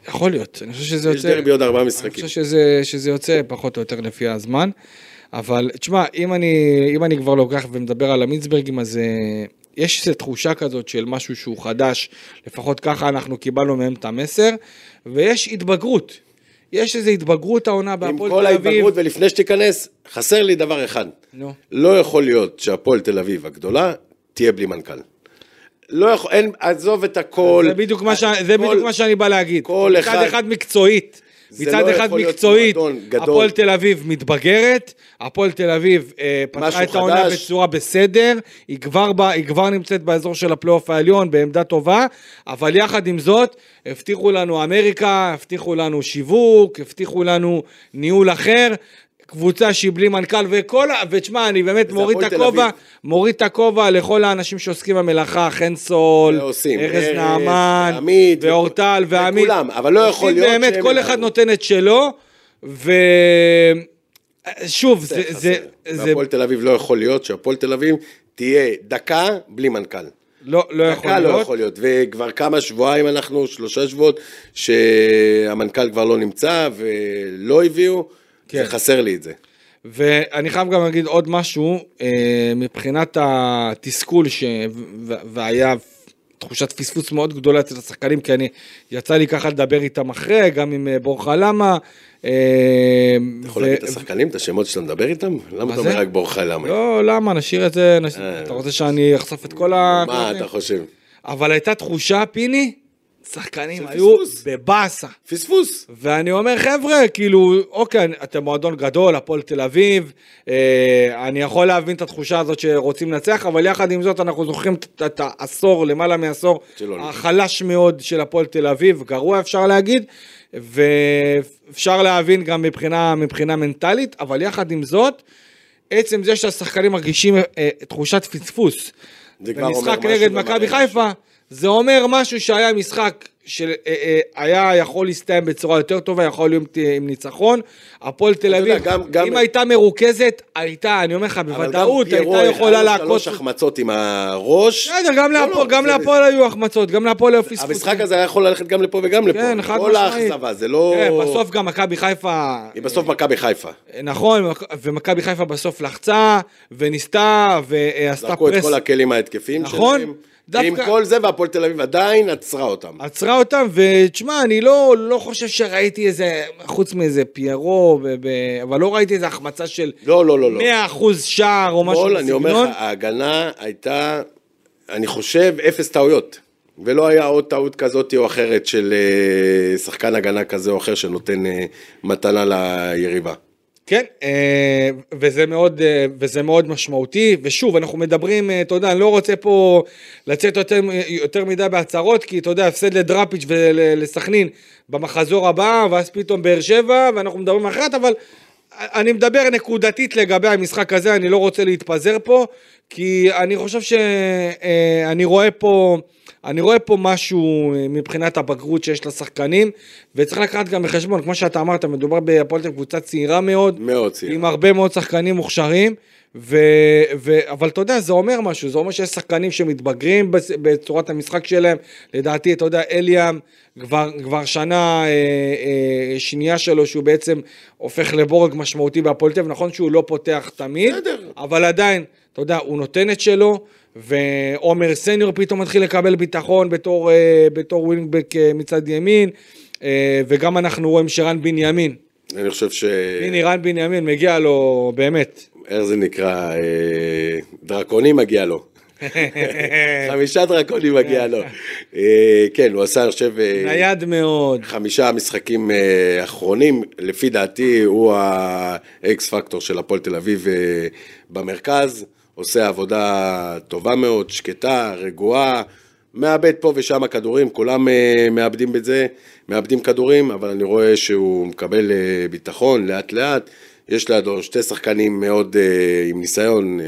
יכול להיות, אני חושב שזה יש יוצא... דרבי עוד ארבעה אני משחקים. חושב שזה, שזה יוצא פחות או יותר לפי הזמן. אבל תשמע, אם אני, אם אני כבר לוקח ומדבר על המינסברגים, אז אה, יש איזו תחושה כזאת של משהו שהוא חדש, לפחות ככה אנחנו קיבלנו מהם את המסר, ויש התבגרות. יש איזו התבגרות העונה עם בהפועל כל תל אביב. ההתבגרות, ולפני שתיכנס, חסר לי דבר אחד. נו. לא יכול להיות שהפועל תל אביב הגדולה תהיה בלי מנכ"ל. לא יכול, אין, עזוב את הכל. זה בדיוק מה, ש... זה כל- בדיוק מה שאני בא להגיד. כל מצד אחד- אחד מקצועית. מצד לא אחד מקצועית. הפועל תל אביב מתבגרת, הפועל תל אביב אה, פתחה את העונה. בצורה בסדר, היא כבר, ב, היא כבר נמצאת באזור של הפלייאוף העליון בעמדה טובה, אבל יחד עם זאת, הבטיחו לנו אמריקה, הבטיחו לנו שיווק, הבטיחו לנו ניהול אחר. קבוצה שהיא בלי מנכ"ל וכל, ה- ותשמע, אני באמת מוריד את הכובע. מוריד את הכובע לכל האנשים שעוסקים במלאכה, חן סול. ארז נעמן, ואורטל ועמית. וכולם, אבל לא יכול להיות באמת, כל. אחד נותן את שלו, ו... שוב, זה, זה, זה והפועל תל אביב לא יכול להיות שהפועל תל אביב תהיה דקה בלי מנכ"ל. לא, לא יכול דקה לא להיות. יכול להיות, וכבר כמה שבועיים אנחנו, שלושה שבועות, שהמנכ"ל כבר לא נמצא ולא הביאו, כן. זה חסר לי את זה. ואני חייב גם להגיד עוד משהו, אה, מבחינת התסכול ש... והיה תחושת פספוס מאוד גדולה אצל השחקנים, כי אני, יצא לי ככה לדבר איתם אחרי, גם עם אה, בורחה למה. אתה יכול להגיד את השחקנים, את השמות שאתה מדבר איתם? למה אתה? אומר רק בורחה למה? לא, למה, נשאיר את זה, אה. אתה רוצה שאני אחשוף את כל ה... מה אתה חושב? אבל הייתה תחושה, פיני, שחקנים היו פספוס. בבאסה. פספוס. ואני אומר, חבר'ה, כאילו, אוקיי, אתם מועדון גדול, הפועל תל אביב, אה, אני יכול להבין את התחושה הזאת שרוצים לנצח, אבל יחד עם זאת, אנחנו זוכרים את- העשור, למעלה מעשור. החלש מאוד של הפועל תל אביב, גרוע אפשר להגיד, ואפשר להבין גם מבחינה, מבחינה מנטלית, אבל יחד עם זאת, עצם זה שהשחקנים מרגישים אה, תחושת פספוס, במשחק נגד מכבי. חיפה, זה אומר משהו שהיה משחק שהיה יכול להסתיים בצורה יותר טובה, יכול להיות אה, עם ניצחון. הפועל תל אביב, גם- גם- אם הייתה מרוכזת, הייתה, אני אומר לך, אבל גם בוודאות הייתה יכולה היה לו להכות. שלוש החמצות עם הראש. בסדר, גם לא, להפועל- לא, גם זה- להפועל היו החמצות, גם להפועל היו פספוסים. המשחק הזה היה יכול ללכת גם לפה וגם לפה. כן, חד כל משמעית. האכזבה, זה לא... כן, בסוף גם מכבי חיפה... היא בסוף מכבי חיפה. נכון, ומכבי חיפה בסוף לחצה, וניסתה, ועשתה זרקו את פרס. כל הכלים ההתקפיים נכון, שלהם. דווקא- עם כל זה, והפועל תל אביב עדיין עצרה אותם. עצרה אותם, ותשמע, אני לא, לא חושב שראיתי איזה, חוץ מאיזה פיירו, ב, ב, אבל לא ראיתי איזה החמצה של לא, לא, לא, לא. 100% שער או משהו אתמול, אני אומר בסגנון. לך, ההגנה הייתה, אני חושב, אפס טעויות. ולא היה עוד טעות כזאת או אחרת של אה, שחקן הגנה כזה או אחר שנותן אה, מתנה ליריבה. כן, אה, וזה מאוד, אה, וזה מאוד משמעותי, ושוב, אנחנו מדברים, אה, אתה יודע, אני לא רוצה פה לצאת יותר, יותר מדי בהצהרות, כי אתה יודע, הפסד לדראפיץ' ולסכנין במחזור הבא, ואז פתאום באר שבע, ואנחנו מדברים אחרת, אבל אני מדבר נקודתית לגבי המשחק הזה, אני לא רוצה להתפזר פה, כי אני חושב שאני רואה פה... אני רואה פה משהו אה, מבחינת הבגרות שיש לשחקנים, וצריך לקחת גם בחשבון, כמו שאתה אמרת, מדובר בהפועל תל קבוצה צעירה מאוד, מאוד צעירה. עם הרבה מאוד שחקנים מוכשרים, ו, ו, אבל אתה יודע, זה אומר משהו, זה אומר שיש שחקנים שמתבגרים בצורת המשחק שלהם, לדעתי, אתה יודע, אליאם, כבר, כבר שנה אה, אה, שנייה שלו, שהוא בעצם הופך לבורג משמעותי בהפועל תל נכון שהוא לא פותח תמיד, בסדר. אבל עדיין, אתה יודע, הוא נותן את שלו, ועומר סניור פתאום מתחיל לקבל ביטחון בתור, אה, בתור ווינגבק אה, מצד ימין, אה, וגם אנחנו רואים שרן בנימין, אני חושב ש... הנה רן בנימין מגיע לו באמת. איך זה נקרא? דרקוני מגיע לו. חמישה דרקונים מגיע לו. כן, הוא עשה, אני חושב... נייד מאוד. חמישה משחקים אחרונים, לפי דעתי הוא ה X factor של הפועל תל אביב במרכז, עושה עבודה טובה מאוד, שקטה, רגועה, מאבד פה ושם כדורים, כולם אה, מאבדים את זה, מאבדים כדורים, אבל אני רואה שהוא מקבל אה, ביטחון לאט לאט, יש לידו שתי שחקנים מאוד אה, עם ניסיון,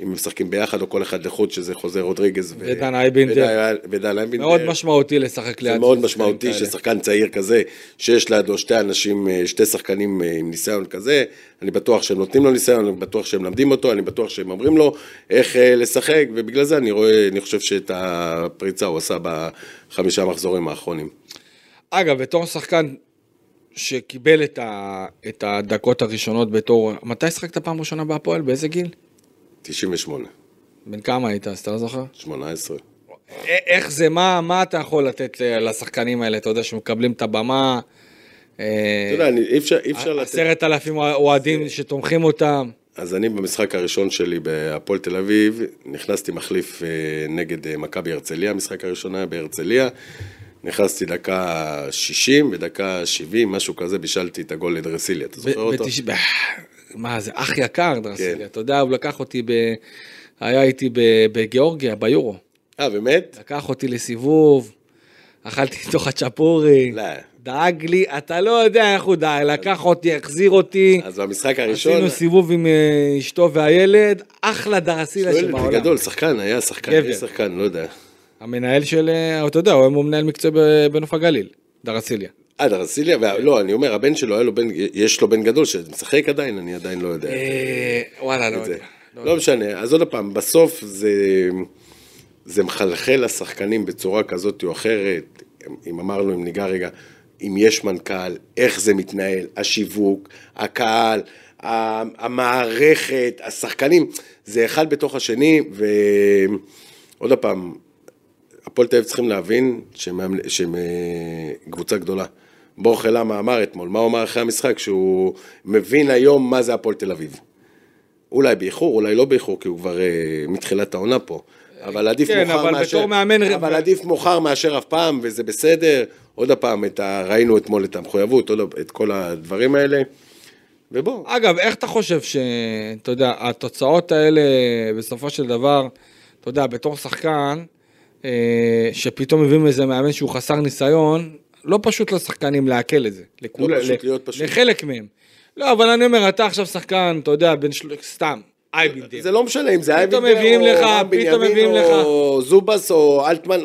אם הם משחקים ביחד או כל אחד לחוד, שזה חוזר רודריגז ו- ודן אייבינדר. ודן- אייבינדר. מאוד משמעותי לשחק ליד. זה מאוד משמעותי. ששחקן צעיר כזה, שיש לידו שתי אנשים, אה, שתי שחקנים אה, עם ניסיון כזה, אני בטוח שהם נותנים לו ניסיון, אני בטוח שהם מלמדים אותו, אני בטוח שהם אומרים לו איך אה, לשחק, ובגלל זה אני רואה, אני חושב שאת הפריצה הוא עשה בחמישה מחזורים האחרונים. אגב, בתור שחקן שקיבל את, ה, את הדקות הראשונות בתור... מתי שחקת פעם ראשונה בהפועל? באיזה גיל? 98, בן כמה היית, אז אתה לא זוכר? 18. א- איך זה, מה, מה אתה יכול לתת ל- לשחקנים האלה, אתה יודע, שמקבלים את הבמה? אתה יודע, אי אפשר, אי אפשר לתת... עשרת אלפים אוהדים שתומכים אותם. אז אני במשחק הראשון שלי בהפועל תל אביב, נכנסתי מחליף אה, נגד אה, מכבי הרצליה, המשחק הראשון היה בהרצליה. נכנסתי דקה 60 ודקה 70, משהו כזה, בישלתי את הגול לדרסיליה, אתה זוכר אותו? מה זה, אח יקר, דרסיליה. כן. אתה יודע, הוא לקח אותי ב... היה איתי בגיאורגיה, ביורו. אה, באמת? לקח אותי לסיבוב, אכלתי איתו חצ'פורי. לא. דאג לי, אתה לא יודע איך הוא דאג, לקח אותי, החזיר אותי. אז במשחק הראשון, עשינו סיבוב עם אה, אשתו והילד, אחלה דרסיליה שואל, שבעולם. בגדול, שחקן, היה שחקן, גבר. היה שחקן, לא יודע. המנהל של, אה, אתה יודע, הוא מנהל מקצועי בנוף הגליל, דרסיליה. אה, דרסיליה, וה- לא, אני אומר, הבן שלו, היה לו בן, יש לו בן גדול שמשחק עדיין, אני עדיין לא יודע. אה, וואלה, לא. יודע. לא לא משנה, אז עוד פעם, בסוף זה, זה מחלחל לשחקנים בצורה כזאת או אחרת, אם אמרנו, אם ניגע רגע, אם יש מנכ"ל, איך זה מתנהל, השיווק, הקהל, המערכת, השחקנים, זה אחד בתוך השני, ועוד פעם, הפועל תל אביב צריכים להבין שהם אה, קבוצה גדולה. בור חלמה אמר אתמול, מה הוא אמר אחרי המשחק? שהוא מבין היום מה זה הפועל תל אביב. אולי באיחור, אולי לא באיחור, כי הוא כבר אה, מתחילת העונה פה. אבל עדיף כן, מאוחר אבל מאשר... מאמן- אבל עדיף מאוחר מאשר אף פעם, וזה בסדר. עוד פעם, את ה... ראינו אתמול את המחויבות, עוד... את כל הדברים האלה. ובוא, אגב, איך אתה חושב ש... אתה יודע, התוצאות האלה, בסופו של דבר, אתה יודע, בתור שחקן, אה, שפתאום מביאים איזה מאמן שהוא חסר ניסיון, לא פשוט לשחקנים לעכל את זה. לכול- לא פשוט להיות פשוט. לחלק מהם. לא, אבל אני אומר, אתה עכשיו שחקן, אתה יודע, בין של... סתם, אייבינדר. זה לא משנה אם זה אייבינדר או לך, רם בנימין או זובס או אלטמן,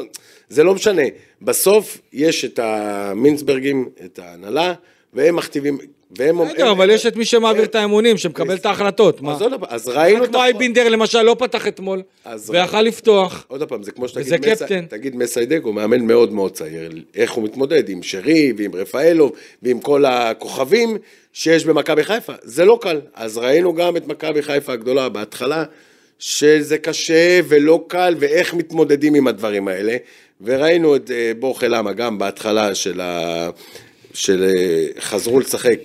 זה לא משנה. בסוף יש את המינסברגים, את ההנהלה, והם מכתיבים, והם... בסדר, הם- אבל יש את מי שמעביר את האמונים, שמקבל את ההחלטות. מה? אז עוד פעם, אז ראינו את... כמו אייבינדר למשל, לא פתח אתמול, ויכל לפתוח. עוד פעם, זה כמו שתגיד מסיידג, הוא מאמן מאוד מאוד צעיר. איך הוא מתמודד עם שרי ועם רפאלוב ועם כל הכוכבים שיש במכבי חיפה. זה לא קל. אז ראינו גם את מכבי חיפה הגדולה בהתחלה, שזה קשה ולא קל, ואיך מתמודדים עם הדברים האלה. וראינו את אה, בור חלמה גם בהתחלה של ה... של אה, חזרו לשחק.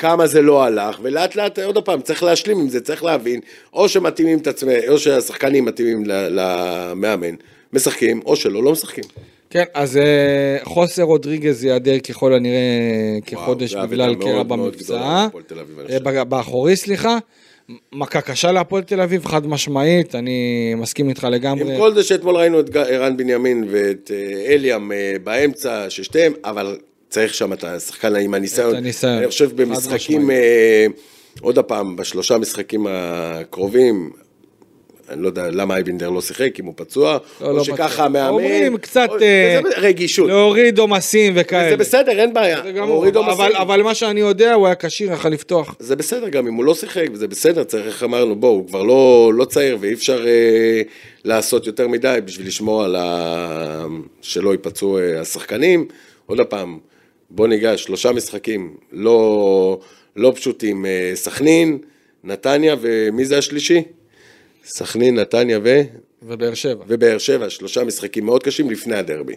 כמה זה לא הלך, ולאט לאט, עוד פעם, צריך להשלים עם זה, צריך להבין, או שמתאימים את עצמם, או שהשחקנים מתאימים למאמן, משחקים, או שלא, לא משחקים. כן, אז אה, חוסר רודריגז ייעדר ככל הנראה כחודש זה בגלל קרע במבצע. אה, באחורי, סליחה. מכה קשה להפועל תל אביב, חד משמעית, אני מסכים איתך לגמרי. עם כל זה שאתמול ראינו את ערן בנימין ואת אה, אליאם באמצע, ששתיהם, אבל צריך שם את השחקן עם הניסיון. את הניסיון, אני חושב במשחקים. אה, עוד פעם, בשלושה משחקים הקרובים, אני לא יודע למה אייבינדר לא שיחק, אם הוא פצוע, לא, או לא שככה. המאמן. אומרים קצת או- אה, רגישות. להוריד עומסים וכאלה. זה בסדר, אין בעיה. זה גמור, הוריד עומסים. אבל, אבל מה שאני יודע, הוא היה כשיר, יכל לפתוח. זה בסדר גם אם הוא לא שיחק, וזה בסדר, צריך, איך אמרנו, בוא, הוא כבר לא, לא צעיר ואי אפשר אה, לעשות יותר מדי בשביל לשמור על ה... שלא ייפצעו אה, השחקנים. עוד פעם, בוא ניגש, שלושה משחקים לא, לא פשוטים, אה, סכנין, נתניה ומי זה השלישי? סכנין, נתניה ו... ובאר שבע, ובאר שבע, שלושה משחקים מאוד קשים לפני הדרבי.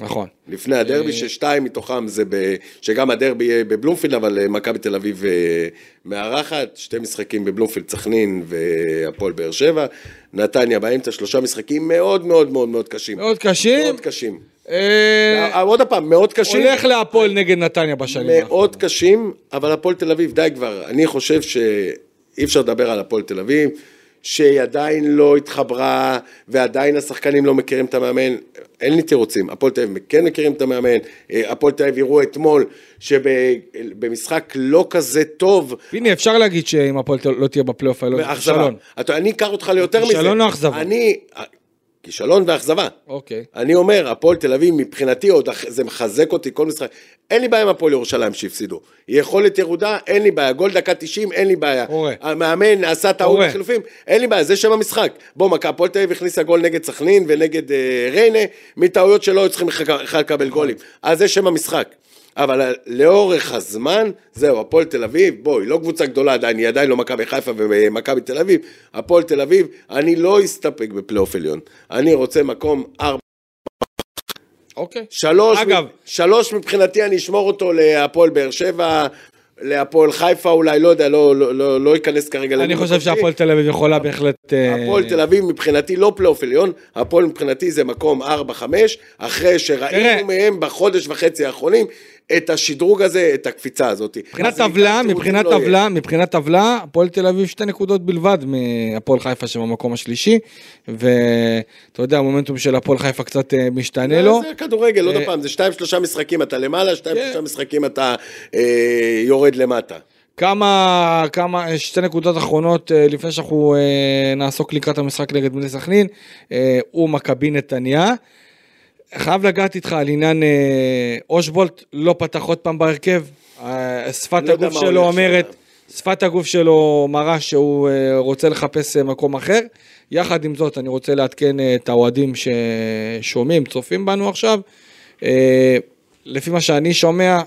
נכון. לפני הדרבי, ששתיים מתוכם זה ב... שגם הדרבי יהיה בבלומפילד, אבל אה, מכבי תל אביב אה, מארחת, שתי משחקים בבלומפילד, סכנין והפועל באר שבע, נתניה באמצע, שלושה משחקים מאוד מאוד מאוד מאוד קשים. מאוד קשים. מאוד קשים. אה, אה, עוד פעם, מאוד קשים. הולך להפועל נגד נתניה בשנים האחרונות. מאוד קשים, אבל הפועל תל אביב, די כבר. אני חושב שאי אפשר לדבר על הפועל תל אביב, שהיא עדיין לא התחברה, ועדיין השחקנים לא מכירים את המאמן. אין לי תירוצים, הפועל תל אביב כן מכירים את המאמן, אה, הפועל תל אביב הראו אתמול שבמשחק לא כזה טוב, הנה, אפשר להגיד שאם הפועל לא תהיה בפלייאוף העליון, זה אכזבה. כישלון. אני אקח אותך ליותר מזה. כישלון או אכזבה? אני... כישלון ואכזבה. אוקיי. אני אומר, הפועל תל אביב מבחינתי עוד זה מחזק אותי כל משחק. אין לי בעיה עם הפועל ירושלים שהפסידו. יכולת ירודה, אין לי בעיה. גול דקה 90, אין לי בעיה. קורה. המאמן עשה טעות. בחילופים, אין לי בעיה, זה שם המשחק. בוא, מכבי הפועל תל אביב הכניסה גול נגד סכנין ונגד אה, ריינה, מטעויות שלא היו צריכים בכלל לקבל גולים. אז זה שם המשחק. אבל לאורך הזמן, זהו, הפועל תל אביב, בואי, לא קבוצה גדולה עדיין, היא עדיין לא מכבי חיפה ומכבי תל אביב, הפועל תל אביב, אני לא אסתפק בפלייאוף עליון. אני רוצה מקום ארבע. אוקיי. שלוש, אגב- שלוש מבחינתי אני אשמור אותו להפועל באר שבע, להפועל חיפה אולי, לא יודע, לא, לא, לא, לא אכנס כרגע אני חושב. שהפועל תל אביב יכולה בהחלט... אה, הפועל תל אביב מבחינתי לא פלייאוף עליון, הפועל מבחינתי זה מקום 4-5, אחרי שראינו. מהם בחודש וחצי האחרונים את השדרוג הזה, את הקפיצה הזאת. מבחינת טבלה, מבחינת לא. טבלה, מבחינת טבלה, הפועל תל אביב שתי נקודות בלבד מהפועל חיפה שבמקום השלישי, ואתה יודע, המומנטום של הפועל חיפה קצת אה, משתנה לו. זה כדורגל, עוד אה, פעם, זה שתיים שלושה משחקים אתה למעלה, שתיים כן. שלושה משחקים אתה אה, יורד למטה. כמה, כמה, שתי נקודות אחרונות אה, לפני שאנחנו אה, נעסוק לקראת המשחק נגד בני סכנין, אה, הוא מכבי נתניה. חייב לגעת איתך על עניין אה, אושבולט, לא פתח עוד פעם בהרכב, אה, שפת לא הגוף שלו אומרת, שם. שפת הגוף שלו מראה שהוא אה, רוצה לחפש מקום אחר. יחד עם זאת, אני רוצה לעדכן את האוהדים ששומעים, צופים בנו עכשיו. לפי מה שאני שומע,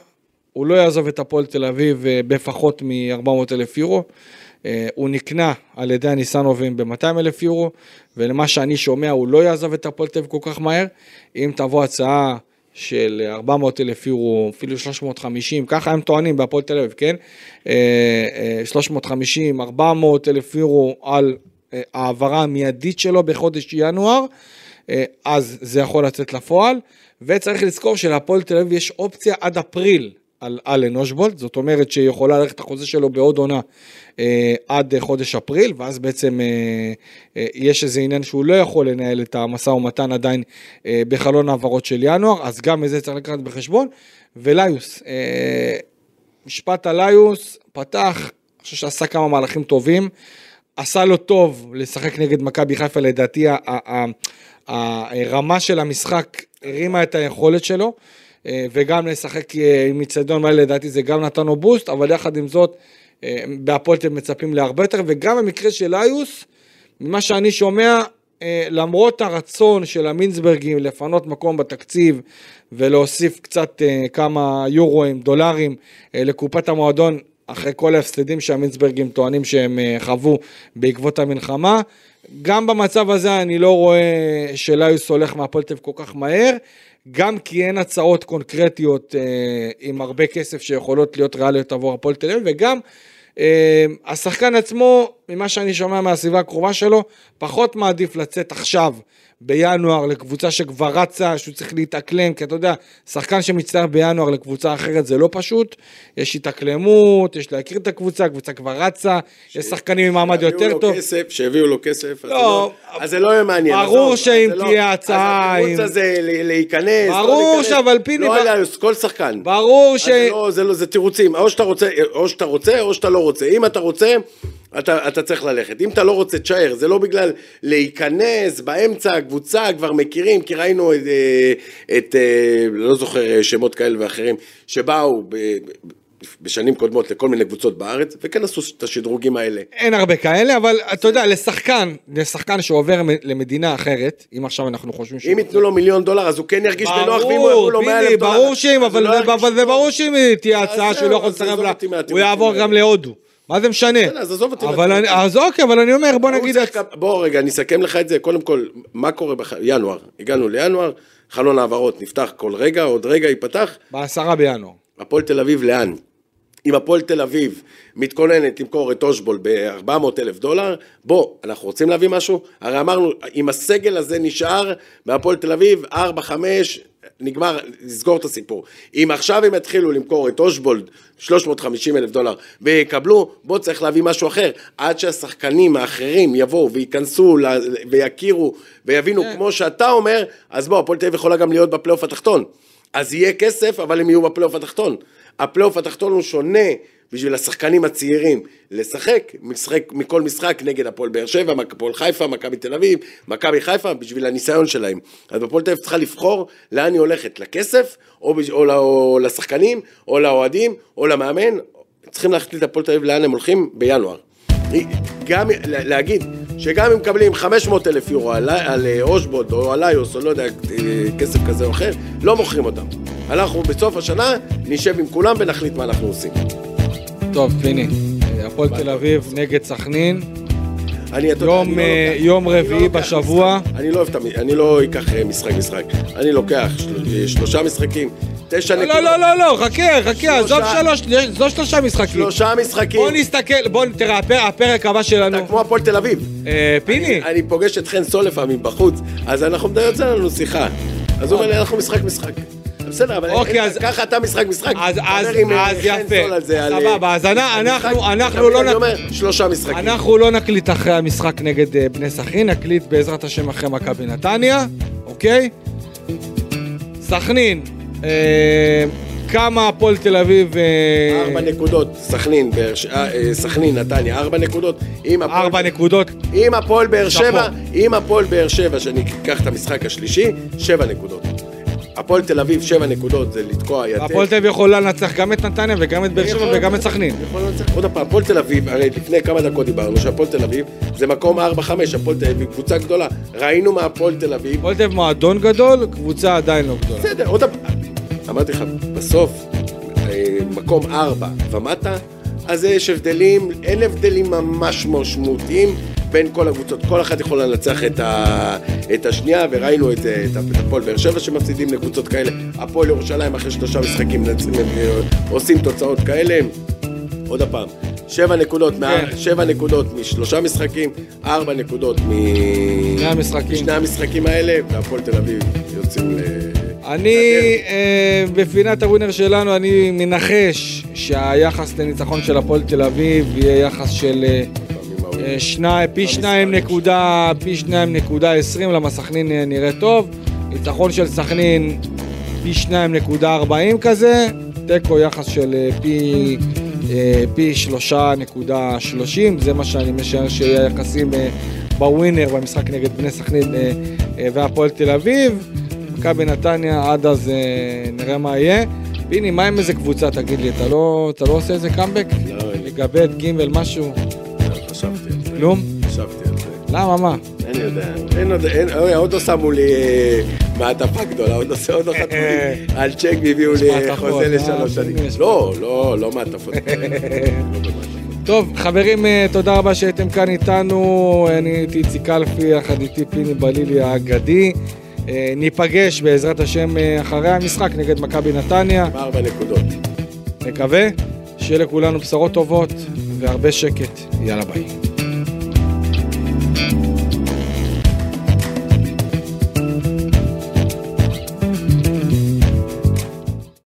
הוא לא יעזוב את הפועל תל אביב בפחות מ-400 אלף יורו. אה, הוא נקנה על ידי הניסנובים ב-200 אלף יורו, ולמה שאני שומע הוא לא יעזוב את הפועל תל כל כך מהר. אם תבוא הצעה של 400 אלף יורו, אפילו 350, ככה הם טוענים בהפועל תל אביב, כן? אה, אה, 350, 400 אלף יורו על אה, העברה המיידית שלו בחודש ינואר, אה, אז זה יכול לצאת לפועל. וצריך לזכור שלהפועל תל אביב יש אופציה עד אפריל על אלן אושבולט, זאת אומרת שהיא יכולה ללכת החוזה שלו בעוד עונה אה, עד חודש אפריל, ואז בעצם אה, אה, יש איזה עניין שהוא לא יכול לנהל את המשא ומתן עדיין אה, בחלון העברות של ינואר, אז גם את זה צריך לקחת בחשבון. וליוס, אה, משפט על ליוס, פתח, אני חושב שעשה כמה מהלכים טובים, עשה לו טוב לשחק נגד מכבי חיפה, לדעתי הרמה של המשחק הרימה את היכולת שלו. אה, וגם לשחק אה, עם מצטדיון מלא, לדעתי זה גם נתן לו בוסט, אבל יחד עם זאת, אה, בהפועל אתם מצפים להרבה יותר, וגם במקרה של איוס, ממה שאני שומע, למרות הרצון של המינסברגים לפנות מקום בתקציב ולהוסיף קצת כמה יורואים, דולרים לקופת המועדון, אחרי כל ההפסדים שהמינסברגים טוענים שהם חוו בעקבות המלחמה, גם במצב הזה אני לא רואה שלאיוס הולך מהפועל תל כל כך מהר. גם כי אין הצעות קונקרטיות אה, עם הרבה כסף שיכולות להיות ריאליות עבור הפועל תל אביב, וגם אה, השחקן עצמו, ממה שאני שומע מהסביבה הקרובה שלו, פחות מעדיף לצאת עכשיו בינואר לקבוצה שכבר רצה, שהוא צריך להתאקלם, כי אתה יודע, שחקן שמצטער בינואר לקבוצה אחרת זה לא פשוט, יש התאקלמות, יש להכיר את הקבוצה, הקבוצה כבר רצה, ש... יש שחקנים עם מעמד יותר טוב. כסף, שהביאו לו כסף, לא, אז זה לא יהיה מעניין. ברור שאם תהיה הצעה... אז התירוץ הזה להיכנס, לא ברור שאבל פיני... לא עליה, כל שחקן. ברור ש... זה תירוצים, או שאתה רוצה, או שאתה לא רוצה. אם אתה רוצה... אתה, אתה צריך ללכת. אם אתה לא רוצה, תשאר, זה לא בגלל להיכנס באמצע הקבוצה, כבר מכירים, כי ראינו את, אה, את אה, לא זוכר שמות כאלה ואחרים, שבאו ב, בשנים קודמות לכל מיני קבוצות בארץ, וכן עשו את השדרוגים האלה. אין הרבה כאלה, אבל אתה יודע, לשחקן, לשחקן שעובר למדינה אחרת, אם עכשיו אנחנו חושבים ש... אם ייתנו לו מיליון דולר, אז הוא כן ירגיש בנוח, ואם הוא יבוא לו מאה אלף דולר... ברור שאם, אבל זה ברור שאם תהיה הצעה שהוא לא יכול לסרב לה, הוא יעבור גם להודו. מה זה משנה? אז עזוב אותי. אבל אני, אז אוקיי, אבל אני אומר, בוא נגיד... בוא רגע, אני אסכם לך את זה. קודם כל, מה קורה בינואר? הגענו לינואר, חלון העברות נפתח כל רגע, עוד רגע ייפתח. בעשרה בינואר. הפועל תל אביב לאן? אם הפועל תל אביב מתכוננת למכור את אושבול ב-400 אלף דולר, בוא, אנחנו רוצים להביא משהו? הרי אמרנו, אם הסגל הזה נשאר בהפועל תל אביב, 4-5, נגמר, נסגור את הסיפור. אם עכשיו הם יתחילו למכור את אושבולד 350 אלף דולר ויקבלו, בוא צריך להביא משהו אחר. עד שהשחקנים האחרים יבואו וייכנסו ויכירו ויבינו כן. כמו שאתה אומר, אז בוא, הפועל תל אביב יכולה גם להיות בפלייאוף התחתון. אז יהיה כסף, אבל הם יהיו בפלייאוף התחתון. הפלייאוף התחתון הוא שונה בשביל השחקנים הצעירים לשחק, משחק, מכל משחק נגד הפועל באר שבע, הפועל חיפה, מכבי תל אביב, מכבי חיפה, בשביל הניסיון שלהם. אז בפועל תל אביב צריכה לבחור לאן היא הולכת, לכסף, או, או, או לשחקנים, או לאוהדים, או למאמן, צריכים להחליט הפועל תל אביב לאן הם הולכים בינואר. גם להגיד שגם אם מקבלים 500 אלף יורו על, על אה, אושבוד או על איוס או לא יודע, אה, כסף כזה או אחר, לא מוכרים אותם. אנחנו בסוף השנה נשב עם כולם ונחליט מה אנחנו עושים. טוב, פיני, הפועל תל אביב נגד סכנין. אני, יום, יודע, אני לא יום רביעי לא בשבוע. אני לא, אוהב, אני לא אקח משחק משחק. אני לוקח של, שלושה משחקים, תשע נקודות. לא, לא, לא, לא, חכה, חכה, עזוב שלוש, זו שלושה משחקים. שלושה משחקים. בוא נסתכל, בוא, תראה, הפרק הבא שלנו. אתה כמו הפועל תל אביב. אה, פיני. אני, אני פוגש את חן סול לפעמים בחוץ, אז אנחנו, יוצא לנו שיחה. אז הוא אומר לי, אנחנו משחק משחק. בסדר, אבל אוקיי, אז... ככה אתה משחק משחק. אז, אז, אז יפה. סבבה, אז אנחנו, אנחנו לא... אני אומר, שלושה משחקים. אנחנו לא נקליט אחרי המשחק נגד אה, בני סכנין, נקליט בעזרת השם אחרי מכבי נתניה, אוקיי? סכנין, אה, כמה הפועל תל אביב... אה, ארבע נקודות, סכנין, סכנין, נתניה, ארבע נקודות. ארבע נקודות. עם הפועל באר שבע, עם הפועל באר שבע, שאני אקח את המשחק השלישי, שבע נקודות. הפועל תל אביב, שבע נקודות, זה לתקוע יתד. הפועל תל אביב יכולה לנצח גם את נתניה וגם את באר שבע וגם את סכנין. עוד פעם, הפועל תל אביב, הרי לפני כמה דקות דיברנו שהפועל תל אביב זה מקום 4-5, הפועל תל אביב קבוצה גדולה. ראינו מה הפועל תל אביב. הפועל תל אביב מועדון גדול, קבוצה עדיין לא גדולה. בסדר, עוד פעם, אמרתי לך, בסוף, אה, מקום 4 ומטה, אז יש הבדלים, אין הבדלים ממש משמעותיים בין כל הקבוצות. כל אחת יכולה לנצח את, ה, את השנייה, וראינו את, את הפועל באר שבע שמפסידים לקבוצות כאלה. הפועל ירושלים אחרי שלושה משחקים מנצחים, הם אה, עושים תוצאות כאלה. עוד פעם, שבע נקודות, מה, כן. שבע נקודות משלושה משחקים, ארבע נקודות מ... שני המשחקים. שני המשחקים האלה, והפועל תל אביב יוצאים ל... אני, אה, בפינת הווינר שלנו, אני מנחש שהיחס לניצחון של הפועל תל אביב יהיה יחס של אה, שני, פי שניים נקודה, פי שניים נקודה עשרים, למה סכנין אה, נראה טוב. ניצחון של סכנין פי שניים נקודה ארבעים כזה, תיקו יחס של אה, פי, אה, פי שלושה נקודה שלושים, זה מה שאני משער שיהיה היחסים אה, בווינר במשחק נגד בני סכנין אה, אה, והפועל תל אביב. מכבי נתניה, עד אז אה, נראה מה יהיה. פיני, מה עם איזה קבוצה, תגיד לי, אתה לא, אתה לא עושה איזה קאמבק? לא. לגבי את ג' משהו? חשבתי. כלום? חשבתי על זה. למה, מה? אין יודע, אין עוד, אין, אוי, עוד לא שמו לי אה, מעטפה גדולה, עוד לא עוד לא חתמו לי, על צ'ק והביאו לי חוזה אה, לשלוש שנים. לא, לא, לא מעטפות. טוב, חברים, אה, תודה רבה שהייתם כאן איתנו. אני הייתי איציק קלפי, יחד איתי פיני בלילי האגדי. ניפגש בעזרת השם אחרי המשחק נגד מכבי נתניה. ארבע נקודות. נקווה שיהיה לכולנו בשורות טובות והרבה שקט. יאללה ביי.